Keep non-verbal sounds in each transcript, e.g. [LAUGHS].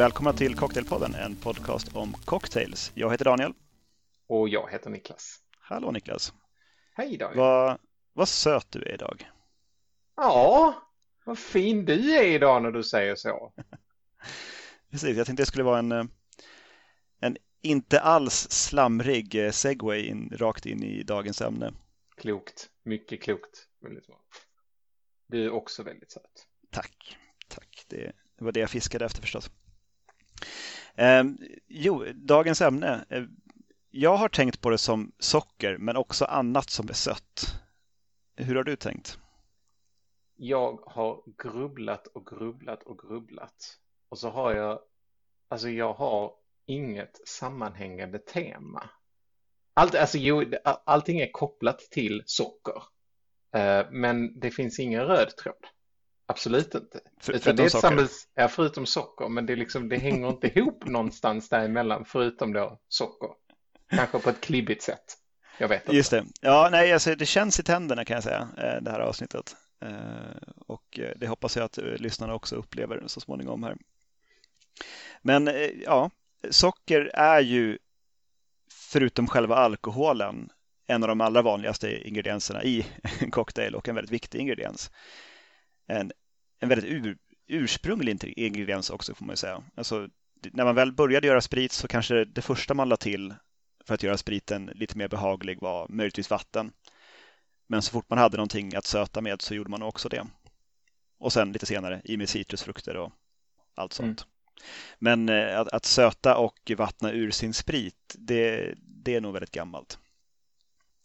Välkomna till Cocktailpodden, en podcast om cocktails. Jag heter Daniel. Och jag heter Niklas. Hallå Niklas. Hej Daniel. Vad, vad söt du är idag. Ja, vad fin du är idag när du säger så. [LAUGHS] Precis, jag tänkte det skulle vara en, eh, en inte alls slamrig eh, segway in, rakt in i dagens ämne. Klokt, mycket klokt. Du är också väldigt söt. Tack, tack. Det, det var det jag fiskade efter förstås. Eh, jo, dagens ämne. Eh, jag har tänkt på det som socker, men också annat som är sött. Hur har du tänkt? Jag har grubblat och grubblat och grubblat. Och så har jag, alltså jag har inget sammanhängande tema. Allt, alltså, jo, allting är kopplat till socker. Eh, men det finns ingen röd tråd. Absolut inte. För, förutom det är socker? Ja, förutom socker. Men det, liksom, det hänger inte [LAUGHS] ihop någonstans däremellan förutom då socker. Kanske på ett klibbigt sätt. Jag vet inte. Just det. Ja, nej, alltså, det känns i tänderna kan jag säga, eh, det här avsnittet. Eh, och det hoppas jag att lyssnarna också upplever så småningom här. Men ja, socker är ju förutom själva alkoholen en av de allra vanligaste ingredienserna i en cocktail och en väldigt viktig ingrediens. En, en väldigt ur, ursprunglig ingrediens också får man säga. Alltså, när man väl började göra sprit så kanske det första man lade till för att göra spriten lite mer behaglig var möjligtvis vatten. Men så fort man hade någonting att söta med så gjorde man också det. Och sen lite senare i med citrusfrukter och allt sånt. Mm. Men eh, att, att, söta och vattna ur sin sprit, det, det är nog väldigt gammalt.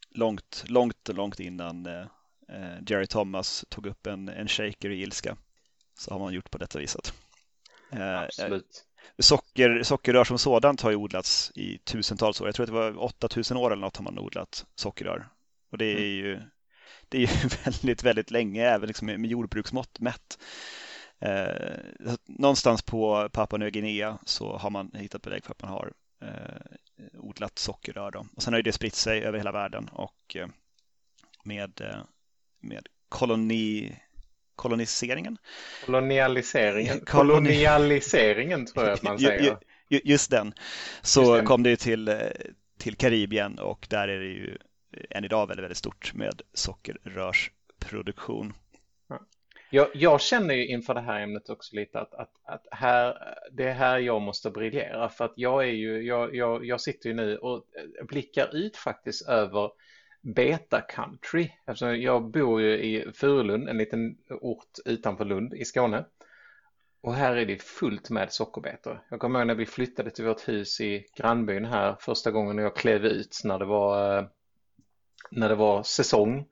Långt, långt, långt innan eh, eh, Jerry Thomas tog upp en, en shaker i ilska så har man gjort på detta viset. Absolut. Socker, sockerrör som sådant har ju odlats i tusentals år. Jag tror att det var 8000 år eller något har man odlat sockerrör. Och det är mm. ju, det är ju [LAUGHS] väldigt, väldigt länge, även liksom med jordbruksmått mätt. Eh, någonstans på Papua Nya Guinea så har man hittat belägg för att man har eh, odlat sockerrör. Då. Och sen har det spritt sig över hela världen och eh, med, eh, med koloni, koloniseringen. Kolonialiseringen. [LAUGHS] Kolonialiseringen tror jag att man [LAUGHS] säger. Just den. Så just den. kom det till, eh, till Karibien och där är det ju än idag väldigt, väldigt stort med sockerrörsproduktion. Jag, jag, känner ju inför det här ämnet också lite att, att, att här, det är här jag måste briljera för att jag är ju, jag, jag, jag sitter ju nu och blickar ut faktiskt över Beta Country. Alltså jag bor ju i Furulund, en liten ort utanför Lund i Skåne. Och här är det fullt med sockerbetor. Jag kommer ihåg när vi flyttade till vårt hus i grannbyn här första gången jag klev ut när det var, när det var säsong.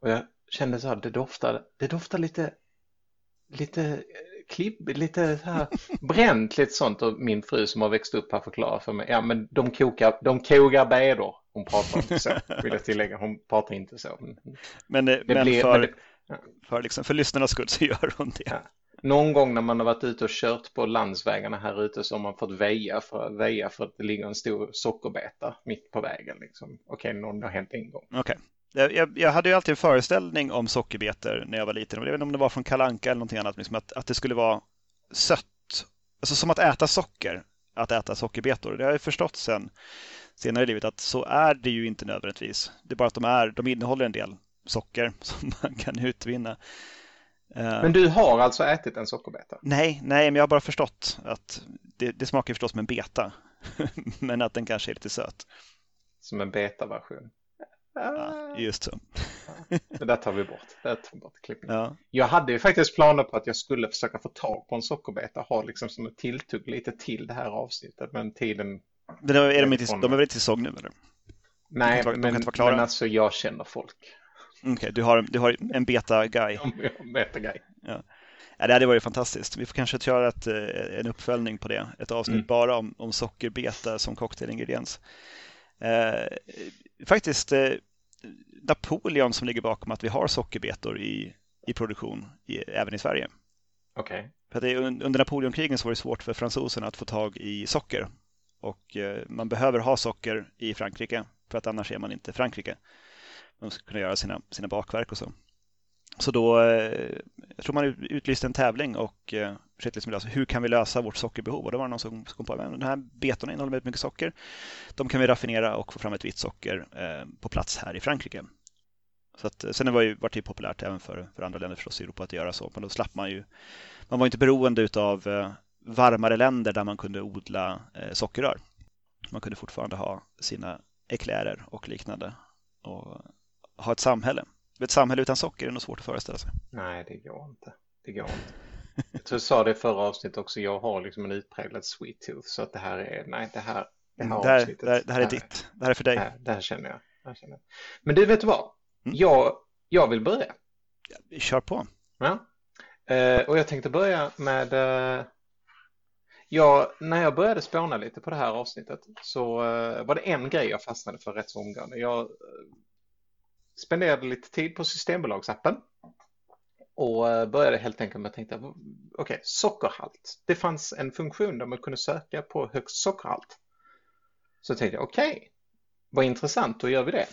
Och jag kände så här, det doftar, det doftar lite, lite klibb, lite så här [LAUGHS] bränt, lite sånt. Och min fru som har växt upp här förklarar för mig, ja men de kokar, de kogar bädor. Hon pratar inte så, [LAUGHS] vill jag tillägga. Hon pratar inte så. Men, det, men blir, för, men det, ja. för, liksom, för lyssnarnas skull så [LAUGHS] gör hon det. Ja. Någon gång när man har varit ute och kört på landsvägarna här ute så har man fått väja för, väja för att det ligger en stor sockerbeta mitt på vägen. Liksom. Okej, någon har hänt en gång. Okej. Jag, jag, hade ju alltid en föreställning om sockerbetor när jag var liten. Jag vet inte om det var från Kalanka eller någonting annat. Liksom att, att det skulle vara sött. Alltså som att äta socker. Att äta sockerbetor. Det har jag förstått sen senare i livet att så är det ju inte nödvändigtvis. Det är bara att de, är, de innehåller en del socker [LAUGHS] som man kan utvinna. Eh, men du har alltså ätit en sockerbeta? Nej, nej, men jag har bara förstått att det, det smakar förstås som en beta. [LAUGHS] men att den kanske är lite söt. Som en betaversion? Ja, just så. Ja, [LAUGHS] det där tar vi bort. Det tar vi bort ja. Jag hade ju faktiskt planer på att jag skulle försöka få tag på en sockerbeta och ha liksom som ett tilltugg lite till det här avsnittet. Men tiden... Men är de, inte, de är väl inte i säsong nu eller? Nej, de, de men, men alltså jag känner folk. Okej, okay, du, har, du har en beta-guy. [LAUGHS] En beta-guy. Ja. Ja, det hade varit fantastiskt. Vi får kanske köra ett, eh, en uppföljning på det. Ett avsnitt mm. bara om, om sockerbeta som cocktailingrediens. Eh, faktiskt eh, Napoleon som ligger bakom att vi har sockerbetor i, i produktion i, även i Sverige. Okej. Okay. under Napoleonkrigen så var det svårt för fransoserna att få tag i socker och eh, man behöver ha socker i Frankrike för att annars är man inte Frankrike. Man ska kunna göra sina, sina bakverk och så. Så då, jag tror man utlyste en tävling och försökte liksom lösa alltså, hur kan vi lösa vårt sockerbehov och då var det någon som kom på att den här betorna innehåller väldigt mycket socker. De kan vi raffinera och få fram ett vitt socker eh, på plats här i Frankrike. Så att, eh, sen var det ju var det populärt även för, för andra länder förstås i Europa att göra så, men då slapp man ju. Man var inte beroende av eh, varmare länder där man kunde odla sockerrör. Man kunde fortfarande ha sina eklärer och liknande och ha ett samhälle. Ett samhälle utan socker är nog svårt att föreställa sig. Nej, det går inte. Det går inte. Jag tror jag sa det i förra avsnittet också. Jag har liksom en utpräglad sweet tooth så att det här är, nej, det här, det här, det här, det här, det här är ditt. Det här är för dig. Det här, känner jag. Det här känner jag. Men du, vet du vad? Mm. Jag, jag vill börja. Ja, kör på. Ja. Eh, och jag tänkte börja med eh, Ja, när jag började spåna lite på det här avsnittet så uh, var det en grej jag fastnade för rätt så omgående. Jag uh, spenderade lite tid på Systembolagsappen och uh, började helt enkelt med att tänka, okej, okay, sockerhalt. Det fanns en funktion där man kunde söka på högst sockerhalt. Så tänkte jag, okej, okay, vad intressant, då gör vi det.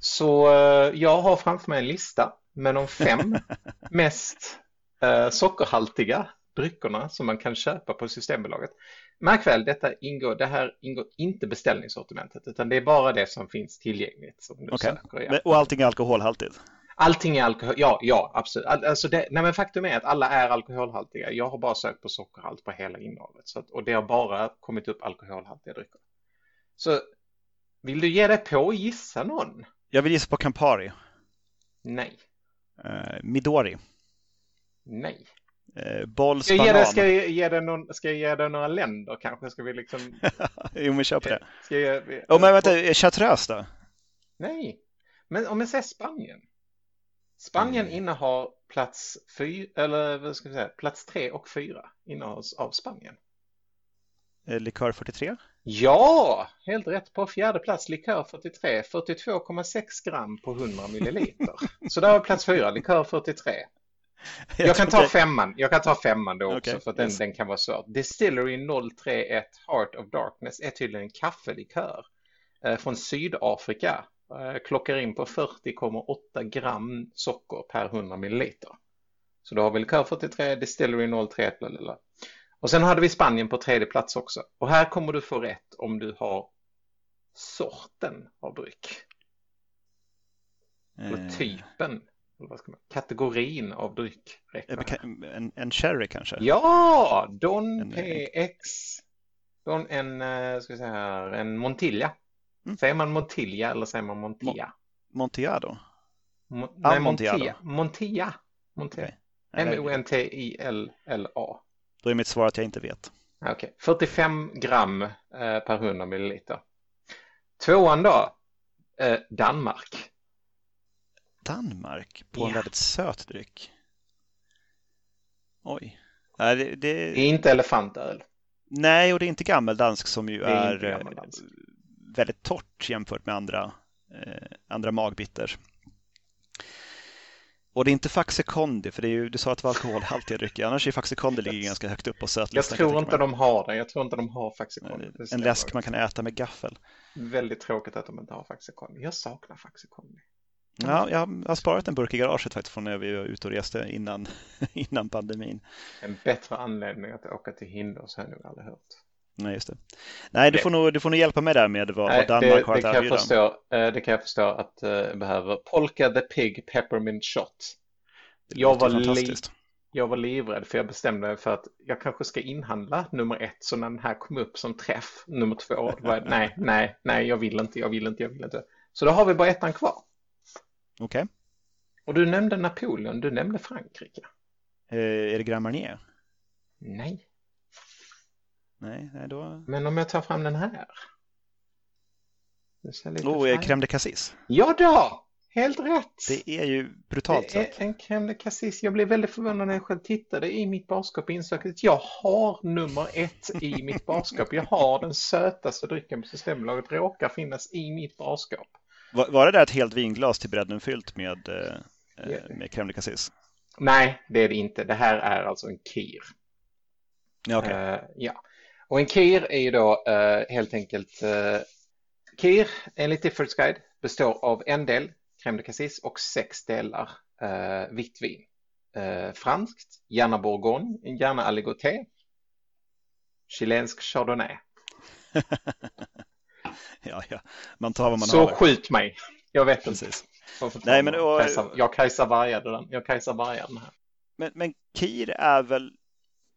Så jag har framför mig en lista med de fem [LAUGHS] mest sockerhaltiga dryckerna som man kan köpa på Systembolaget. Märk väl, detta ingår, det här ingår inte beställningssortimentet utan det är bara det som finns tillgängligt. Som du okay. söker, Och allting är alkoholhaltigt? Allting är alkohol, ja, ja absolut. Alltså det, nej, men faktum är att alla är alkoholhaltiga. Jag har bara sökt på sockerhalt på hela innehållet så att, och det har bara kommit upp alkoholhaltiga drycker. Så vill du ge dig på att gissa någon? Jag vill gissa på Campari. Nej. Uh, Midori. Nej. Eh, Bolls ska, jag ge dig, ska, jag ge dig någon, ska jag ge dig några länder kanske? Ska vi liksom... [LAUGHS] jo, men kör på det. Ska jag, oh, men vänta, Chartreuse då? Nej, men om jag säger Spanien. Spanien mm. innehar plats, fyr, eller vad ska vi säga, plats tre och fyra innehas av Spanien. Eh, likör 43? Ja, helt rätt på fjärde plats likör 43, 42,6 gram på 100 milliliter. [LAUGHS] Så där var plats fyra, likör 43. [LAUGHS] Jag kan ta femman. Jag kan ta femman då också okay. för att den, yes. den kan vara svår. Distillery 031 Heart of Darkness är tydligen en kaffelikör eh, från Sydafrika. Eh, klockar in på 40,8 gram socker per 100 milliliter. Så då har vi likör 43, Distillery 031 lalala. Och sen hade vi Spanien på tredje plats också. Och här kommer du få rätt om du har sorten av dryck. Och typen vad ska man, kategorin av dryck. En, en sherry kanske? Ja, Don en, PX. Don, en, eh, ska vi säga här, en Montilla. Mm. Säger man Montilla eller säger man Montilla? Montillado? Mo nej, Montilla. Montilla. Montilla. M-O-N-T-I-L-L-A. Då är mitt svar att jag inte vet. Okay. 45 gram eh, per 100 milliliter. Tvåan då, eh, Danmark. Danmark på en väldigt söt dryck. Oj. Nej, det, det... det är inte elefantöl. Nej, och det är inte gammeldansk som ju är, är eh, väldigt torrt jämfört med andra, eh, andra magbitter. Och det är inte Faxe Kondi, för det är ju, du sa att det var alkoholhaltiga drycker. Annars är Faxe Kondi ligger ganska högt upp på sötlistan. Jag tror inte de har det. Jag tror inte de har Faxe Kondi. En läsk man kan äta med gaffel. Väldigt tråkigt att de inte har Faxe Kondi. Jag saknar Faxe Kondi. Ja, jag har sparat en burk i garaget faktiskt från när vi var ute och reste innan, [LAUGHS] innan pandemin. En bättre anledning att åka till Hindås har jag nog aldrig hört. Nej, just det. Nej, du får, nog, du får nog hjälpa mig där med vad, Nej, vad Danmark det, har att erbjuda. Förstå, eh, det kan jag förstå att jag uh, behöver. Polka the Pig Peppermint Shot. Jag var, li jag var livrädd för jag bestämde mig för att jag kanske ska inhandla nummer ett så när den här kom upp som träff nummer två. Var, [LAUGHS] nej, nej, nej, jag vill inte, jag vill inte, jag vill inte. Så då har vi bara ettan kvar. Okej. Okay. Och du nämnde Napoleon, du nämnde Frankrike. Eh, är det Grand Marnier? Nej. Nej, nej då... Men om jag tar fram den här. Oh, är crème de cassis? Ja då! Helt rätt! Det är ju brutalt Det är en crème de cassis. Jag blev väldigt förvånad när jag själv tittade i mitt barskap och insåg att jag har nummer ett i [LAUGHS] mitt barskap. Jag har den sötaste drycken på Systembolaget. Råkar finnas i mitt barskap. Var, var det där ett helt vinglas till bredden fyllt med, eh, yeah. med crème de cassis? Nej, det är det inte. Det här är alltså en kir. Ja, okay. uh, ja. Och en kir är ju då uh, helt enkelt uh, kir enligt Diffords guide består av en del crème de cassis och sex delar uh, vitt vin. eh, franskt, gärna bourgogne, gärna aligoté, chilensk chardonnay. [LAUGHS] ja, ja, man tar vad man Så har. Så skjut mig. Jag vet Precis. inte. Nej, men, och, Kajsa, jag Kajsa vargade den. Jag Kajsa vargade den här. Men, men Kir är väl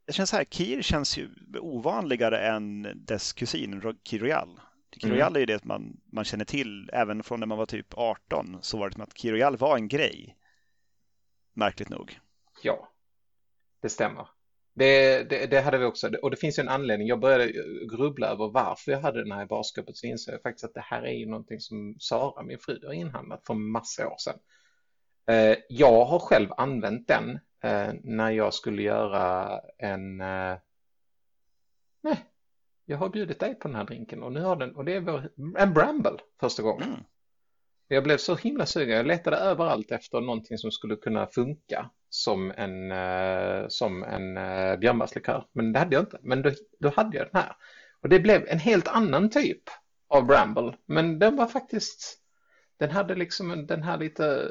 det känns så här, Kir känns ju ovanligare än dess kusin Kir Royal. Kir Royal mm. är ju det man, man känner till även från när man var typ 18 så var det som att Kir Royal var en grej. Märkligt nog. Ja, det stämmer. Det, det, det, hade vi också och det finns ju en anledning. Jag började grubbla över varför jag hade den här i barskåpet så insåg jag faktiskt att det här är ju någonting som Sara, min fru, har inhandlat för massa år sedan. Eh, jag har själv använt den eh, när jag skulle göra en... Eh, nej, jag har bjudit dig på den här drinken och nu har den, och det är vår, en Bramble första gången. Mm. Jag blev så himla sugen, jag letade överallt efter någonting som skulle kunna funka som en, uh, som en uh, björnbärslikör. Men det hade jag inte, men då, då hade jag den här. Och det blev en helt annan typ av Bramble, men den var faktiskt, den hade liksom en, den här lite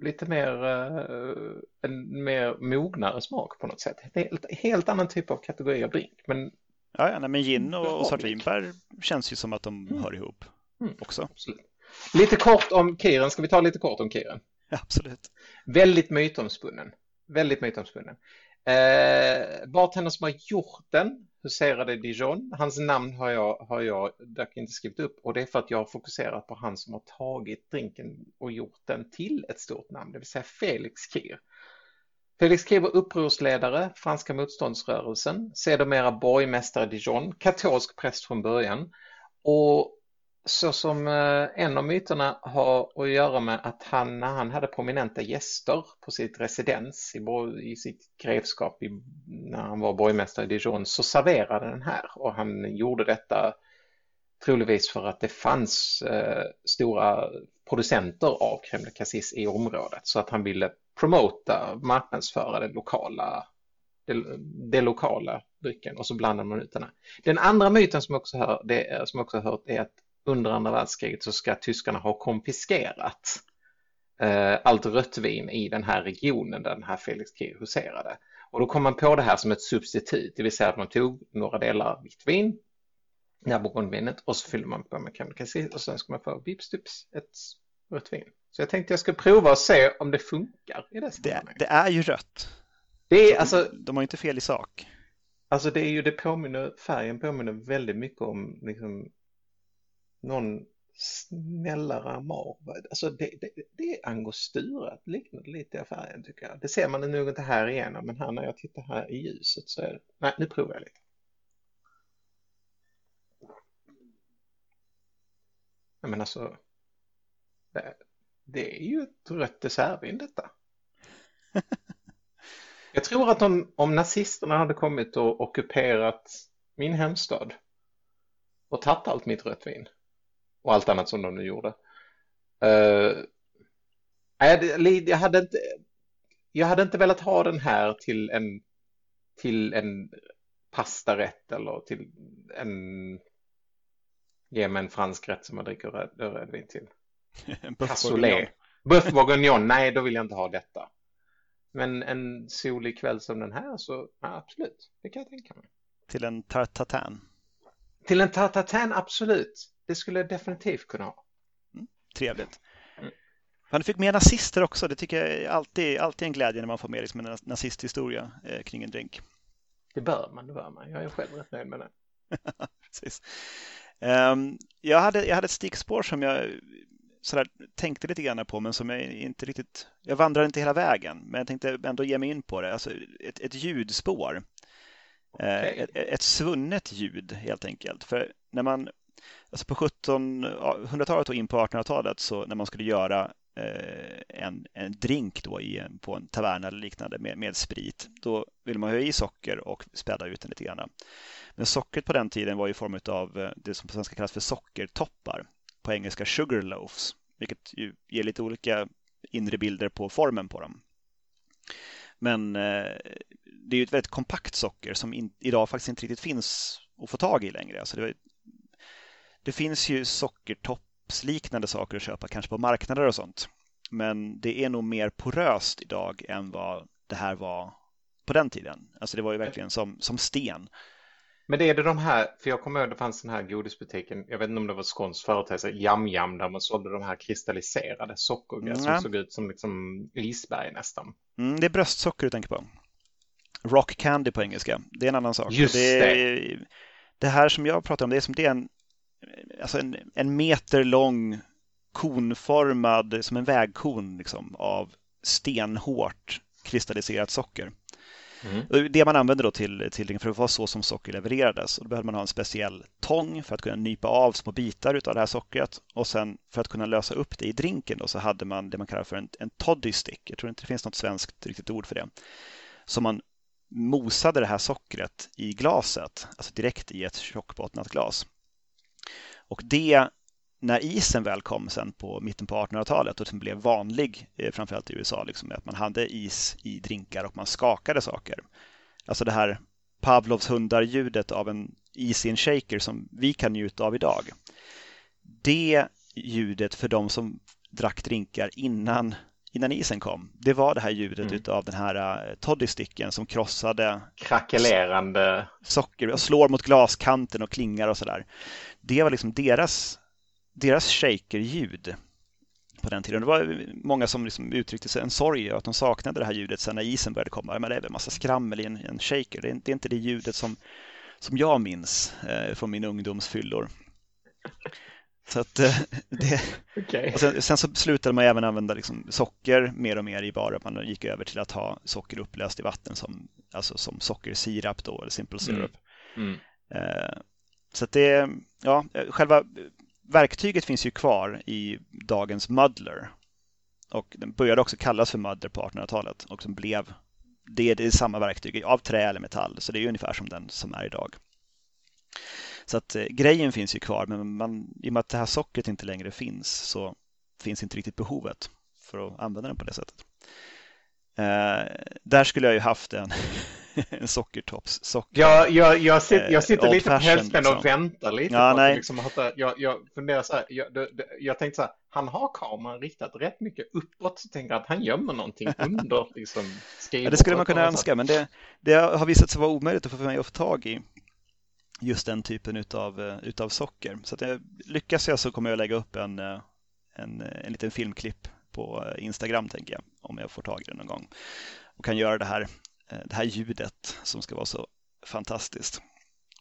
lite mer, uh, en mer mognare smak på något sätt. En helt, helt annan typ av kategori av drink. Men, ja, ja nej, men gin och, och svartvinbär känns ju som att de mm. hör ihop mm, också. Absolut. Lite kort om Kiren, ska vi ta lite kort om Kiren? Ja, absolut. Väldigt mytomspunnen. Väldigt mytomspunnen. Eh, bartendern som har gjort den huserade Dijon. Hans namn har jag, har jag dock inte skrivit upp och det är för att jag har fokuserat på han som har tagit drinken och gjort den till ett stort namn, det vill säga Felix Kir. Felix Kir var upprorsledare, franska motståndsrörelsen, sedermera borgmästare i Dijon, katolsk präst från början och så som eh, en av myterna har att göra med att han när han hade prominenta gäster på sitt residens i, i sitt grevskap i, när han var borgmästare i Dijon så serverade den här. Och han gjorde detta troligtvis för att det fanns eh, stora producenter av Kreml cassis i området. Så att han ville promota, marknadsföra det lokala, det, det lokala drycken. Och så blandade man ut den här. Den andra myten som jag också, hör, det, som också har hört är att under andra världskriget så ska tyskarna ha konfiskerat eh, allt rött vin i den här regionen där den här Felix Krieg huserade. Och då kom man på det här som ett substitut, det vill säga att man tog några delar vitt vin, det här bourgognevinet, och så fyllde man på med Cabernet och sen ska man få vips stups ett rött vin. Så jag tänkte jag ska prova och se om det funkar i det det, det är ju rött. Det är, alltså, de har inte fel i sak. Alltså det är ju, det påminner, färgen påminner väldigt mycket om liksom någon snällare amar. Alltså det, det, det är angostura, liknar lite i färgen tycker jag. Det ser man nog inte här igenom, men här när jag tittar här i ljuset så är det... Nej, nu provar jag lite. Nej, men alltså, det, det är ju ett rött dessertvin detta. [LAUGHS] Jag tror att om, om nazisterna hade kommit och ockuperat min hemstad och tagit allt mitt rött vin och allt annat som de nu gjorde. Uh, jag, hade inte, jag hade inte velat ha den här till en, till en pastarätt eller till en ge mig en fransk rätt som man dricker röd, rödvin till. [LAUGHS] Cassoulet. Buff bourguignon, nej då vill jag inte ha detta. Men en solig kväll som den här så ja, absolut, det kan jag tänka mig. Till en tartatan? Till en tartatan, absolut det skulle jag definitivt kunna ha. Mm, trevligt. Mm. Man fick med nazister också. Det tycker jag är alltid, alltid en glädje när man får med liksom en nazisthistoria eh, kring en drink. Det bör man, det bör man. Jag är själv rätt nöjd med det. [LAUGHS] Precis. Um, jag, hade, jag hade ett stickspår som jag sådär, tänkte lite grann på men som jag inte riktigt... Jag vandrade inte hela vägen men jag tänkte ändå ge mig in på det. Alltså ett, ett ljudspår. Eh, okay. Ett, ett svunnet ljud helt enkelt. För när man Alltså på 1700-talet och in på 1800-talet så när man skulle göra eh, en, en drink då i, på en taverna eller liknande med, med sprit, då vill man ha i socker och späda ut den lite grann. Men sockret på den tiden var i form av eh, det som på svenska kallas för sockertoppar, på engelska sugar loaves, vilket ju ger lite olika inre bilder på formen på dem. Men eh, det är ju ett väldigt kompakt socker som in, idag faktiskt inte riktigt finns att få tag i längre. Alltså det det finns ju sockertoppsliknande saker att köpa, kanske på marknader och sånt. Men det är nog mer poröst idag än vad det här var på den tiden. Alltså det var ju verkligen som, som sten. Men det är det de här, för jag kommer ihåg det fanns den här godisbutiken, jag vet inte om det var skånsk företeelse, Jam Jam, där man sålde de här kristalliserade sockergrejer som såg ut som liksom isberg nästan. Mm, det är bröstsocker du tänker på. Rock candy på engelska, det är en annan sak. Just det. Det, det här som jag pratar om, det är som det är en, alltså en, en meter lång konformad, som en vägkon liksom, av stenhårt kristalliserat socker. Mm. Det man använde då till, till för det var så som socker levererades. Och då behövde man ha en speciell tång för att kunna nypa av små bitar av det här sockret. Och sen för att kunna lösa upp det i drinken då, så hade man det man kallar för en, en toddy stick. Jag tror inte det finns något svenskt riktigt ord för det. Så man mosade det här sockret i glaset, alltså direkt i ett tjockbottnat glas. Och det när isen väl kom sen på mitten på 1800-talet och som blev vanlig, eh, framförallt i USA, liksom, att man hade is i drinkar och man skakade saker. Alltså det här Pavlovs hundar-ljudet av en is i en shaker som vi kan njuta av idag. Det ljudet för de som drack drinkar innan, innan isen kom, det var det här ljudet mm. utav den här uh, toddysticken som krossade krackelerande socker och slår mot glaskanten och klingar och sådär. Det var liksom deras deras shaker-ljud på den tiden. Det var många som liksom uttryckte sig en sorg att de saknade det här ljudet sen när isen började komma. Men det är väl en massa skrammel i en, en shaker. Det är, det är, inte det ljudet som, som jag minns eh, från min ungdomsfyllor. Så att eh, det, okay. sen, sen, så slutade man även använda liksom socker mer och mer i barer. Man gick över till att ha socker upplöst i vatten som, alltså som sockersirap då, eller simple syrup. Mm. Mm. Eh, så att det, ja, själva verktyget finns ju kvar i dagens muddler. Och den började också kallas för muddler på 1800-talet och som blev det, det är samma verktyg av trä eller metall, så det är ungefär som den som är idag. Så att eh, grejen finns ju kvar, men man, i och med att det här sockret inte längre finns så finns inte riktigt behovet för att använda den på det sättet. Eh, där skulle jag ju haft en [LAUGHS] en sockertoppssocker. Ja, jag, jag, sitter, jag sitter lite på hälften liksom. och väntar lite ja, nej. liksom, jag, jag funderar så här, jag, det, det, jag tänkte så här, han har kameran riktat rätt mycket uppåt så tänker jag att han gömmer någonting [LAUGHS] under liksom, ja, Det skulle man kunna önska, men det, det har visat sig vara omöjligt att få mig att få tag i just den typen utav, eh, utav socker. Så att jag, lyckas jag så kommer jag lägga upp en, eh, en, en liten filmklipp på eh, Instagram tänker jag, om jag får tag i den någon gång. Och kan göra det här Eh, det här ljudet som ska vara så fantastiskt.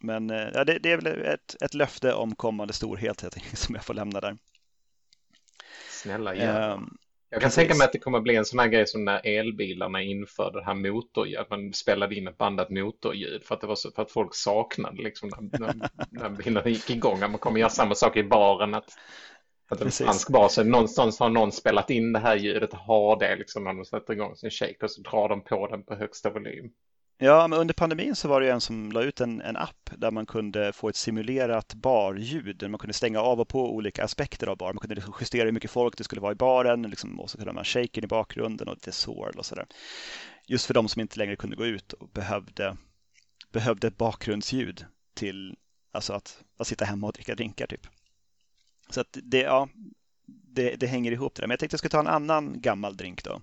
Men eh, ja, det, det är väl ett, ett löfte om kommande storhet [LAUGHS] som jag får lämna där. Snälla gör um, Jag kan precis. tänka mig att det kommer bli en sån här grej som när elbilarna införde det här motorljud, att man spelade in ett bandat motorljud för att, det var så, för att folk saknade liksom när, när, [LAUGHS] när bilarna gick igång. Att man kommer göra samma sak i baren, att att en fransk bas, någonstans har någon spelat in det här ljudet har det liksom när de sätter igång sin shake och så drar de på den på högsta volym. Ja, men under pandemin så var det en som la ut en, en app där man kunde få ett simulerat barljud. Där man kunde stänga av och på olika aspekter av bar. Man kunde liksom justera hur mycket folk det skulle vara i baren liksom, och så kunde man shaken i bakgrunden och lite sorl och sådär. Just för de som inte längre kunde gå ut och behövde, behövde ett bakgrundsljud till alltså att, att sitta hemma och dricka drinkar typ. Så att det, ja, det, det, hänger ihop det där. Men jag tänkte jag skulle ta en annan gammal drink då.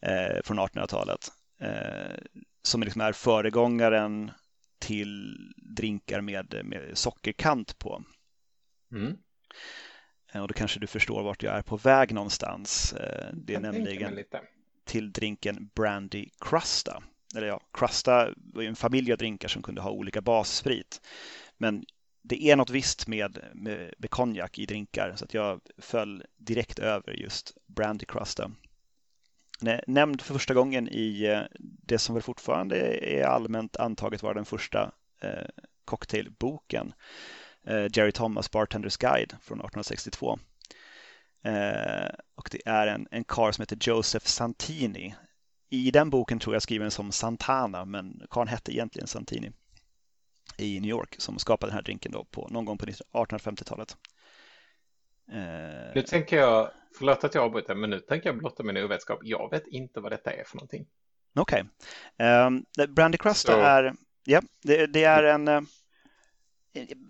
Eh, från 1800-talet. Eh, som liksom är föregångaren till drinkar med, med sockerkant på. Mm. Eh, och då kanske du förstår vart jag är på väg någonstans. Eh, det är nämligen till drinken Brandy Crusta. Eller ja, Crusta var ju en familj av drinkar som kunde ha olika bassprit. Men det är något visst med, med, med konjak i drinkar så att jag föll direkt över just Brandy Crusta. Nämnd för första gången i eh, det som väl fortfarande är allmänt antaget vara den första eh, cocktailboken. Eh, Jerry Thomas Bartenders Guide från 1862. Och det är en, en karl som heter Joseph Santini. I den boken tror jag skriven som Santana men karln hette egentligen Santini i New York som skapade den här drinken då på, någon gång på 1850-talet. Eh, nu tänker jag, förlåt att jag avbryter, men nu tänker jag blotta min ovetskap. Jag vet inte vad detta är för någonting. Okej. Okay. Um, ehm, Brandy Crust är, ja, det, det, är en uh,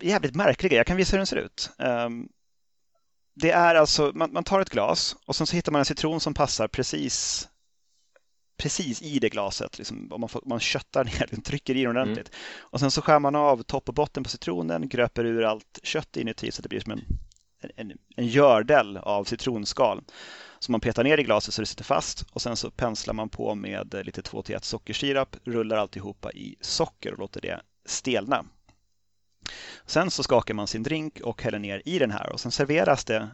jävligt märklig Jag kan visa hur den ser ut. Um, det är alltså, man, man, tar ett glas och sen så hittar man en citron som passar precis precis i det glaset. Liksom, om man, får, man köttar [LAUGHS] ner trycker i den ordentligt. Mm. Och sen så skär man av topp och botten på citronen, gröper ur allt kött inuti så det blir som en, en, en gördel av citronskal. Som man petar ner i glaset så det sitter fast och sen så penslar man på med lite 2 1 sockersirap, rullar alltihopa i socker och låter det stelna. Sen så skakar man sin drink och häller ner i den här och sen serveras det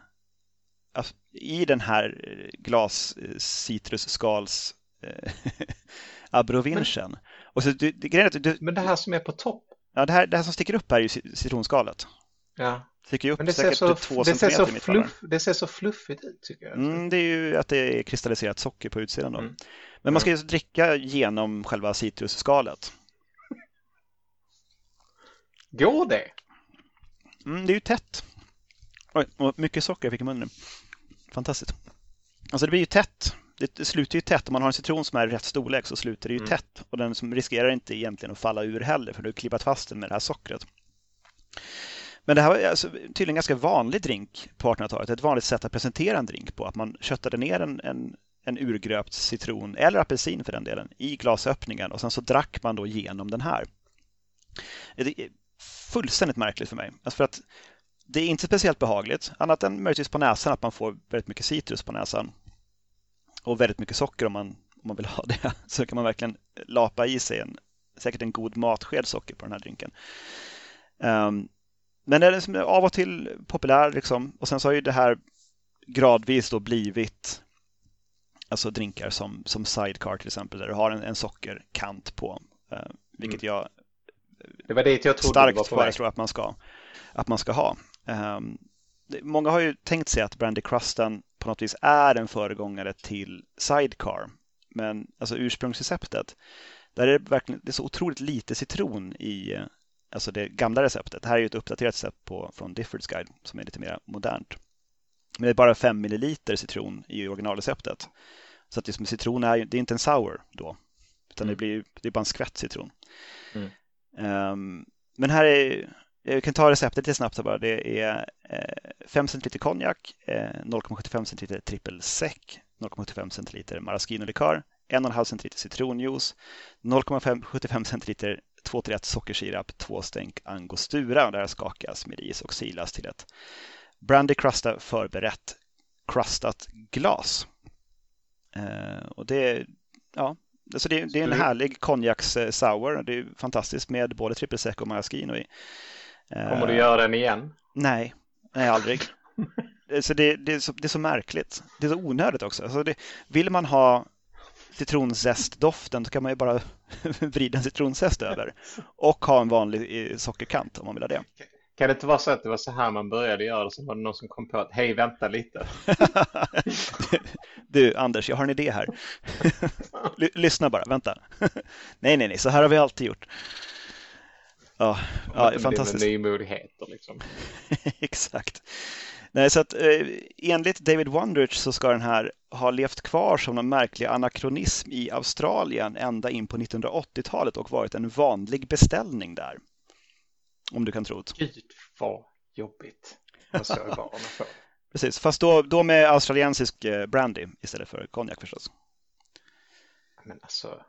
i den här glas citrusskals eh, [LAUGHS] abrovinchen. Men, och så, du, det, du, men det här som är på topp? Ja, det här, det här som sticker upp här är ju citronskalet. Ja. Sticker upp men det ser så, två det ser så, fluff, det ser så fluffigt ut tycker jag. Mm, det är ju att det är kristalliserat socker på utsidan då. Mm. Men man ska ju dricka genom själva citrusskalet. Går det? Mm, det är ju tätt. Oj, och mycket socker jag fick i munnen. Fantastiskt. Alltså det blir ju tätt. Det slutar ju tätt. Om man har en citron som är rätt storlek så slutar det ju mm. tätt. Och den som riskerar inte egentligen att falla ur heller för du har klippat fast den med det här sockret. Men det här var alltså tydligen en ganska vanlig drink på 1800-talet. Ett vanligt sätt att presentera en drink på. Att man köttade ner en, en, en urgröpt citron, eller apelsin för den delen, i glasöppningen och sen så drack man då genom den här. Det är fullständigt märkligt för mig. Alltså för att det är inte speciellt behagligt, annat än möjligtvis på näsan, att man får väldigt mycket citrus på näsan. Och väldigt mycket socker om man, om man vill ha det. [LAUGHS] Så kan man verkligen lapa i sig en, säkert en god matsked socker på den här drinken. Um, men den är av och till populär liksom. Och sen så har ju det här gradvis då blivit alltså drinkar som, som Sidecar till exempel där du har en, en sockerkant på. Uh, vilket mm. jag det var dit jag trodde starkt var på föreslår att man ska, att man ska ha. Um, många har ju tänkt sig att Brandy Crusten på något vis är en föregångare till Sidecar. Men alltså ursprungsreceptet, där är det verkligen det är så otroligt lite citron i alltså det gamla receptet. Det här är ju ett uppdaterat recept på, från Diffords Guide som är lite mer modernt. Men det är bara 5 milliliter citron i originalreceptet. Så att liksom citron är, det är inte en sour då, utan mm. det, blir, det är bara en skvätt citron. Mm. Um, men här är, jag kan ta receptet lite snabbt bara. Det är eh, 5 centiliter konjak, eh, 0,75 centiliter trippelsec, 0,75 centiliter maraschino-likör, 1,5 centiliter citronjuice, 0,75 centiliter 2-1 sockersirap, 2 stänk angostura. Och det här skakas med is och silas till ett brandy crusta förberett crustat glas. Eh, och det, ja, alltså det, det är en härlig konjaks eh, sour. Det är fantastiskt med både trippelsec och maraschino i. Kommer du göra den igen? Nej, nej aldrig. [LAUGHS] så det, det, är så, det är så märkligt. Det är så onödigt också. Alltså det, vill man ha citronzestdoften då kan man ju bara [LAUGHS] vrida citronzest över och ha en vanlig eh, sockerkant om man vill ha det. Kan det inte vara så att det var så här man började göra det? Så var det någon som kom på att hej, vänta lite. [LAUGHS] du, Anders, jag har en idé här. [LAUGHS] Lyssna bara, vänta. nej, nej, nej, så här har vi alltid gjort. Ja, ja fantastiskt. Nymodigheter liksom. Exakt. Nej, så att eh, enligt David Wondrich så ska den här ha levt kvar som en märklig anakronism i Australien ända in på 1980-talet och varit en vanlig beställning där. Om du kan tro det. Gud vad jobbigt. Jag varna för? [LAUGHS] Precis, fast då, då med australiensisk eh, brandy istället för konjak förstås. Men alltså,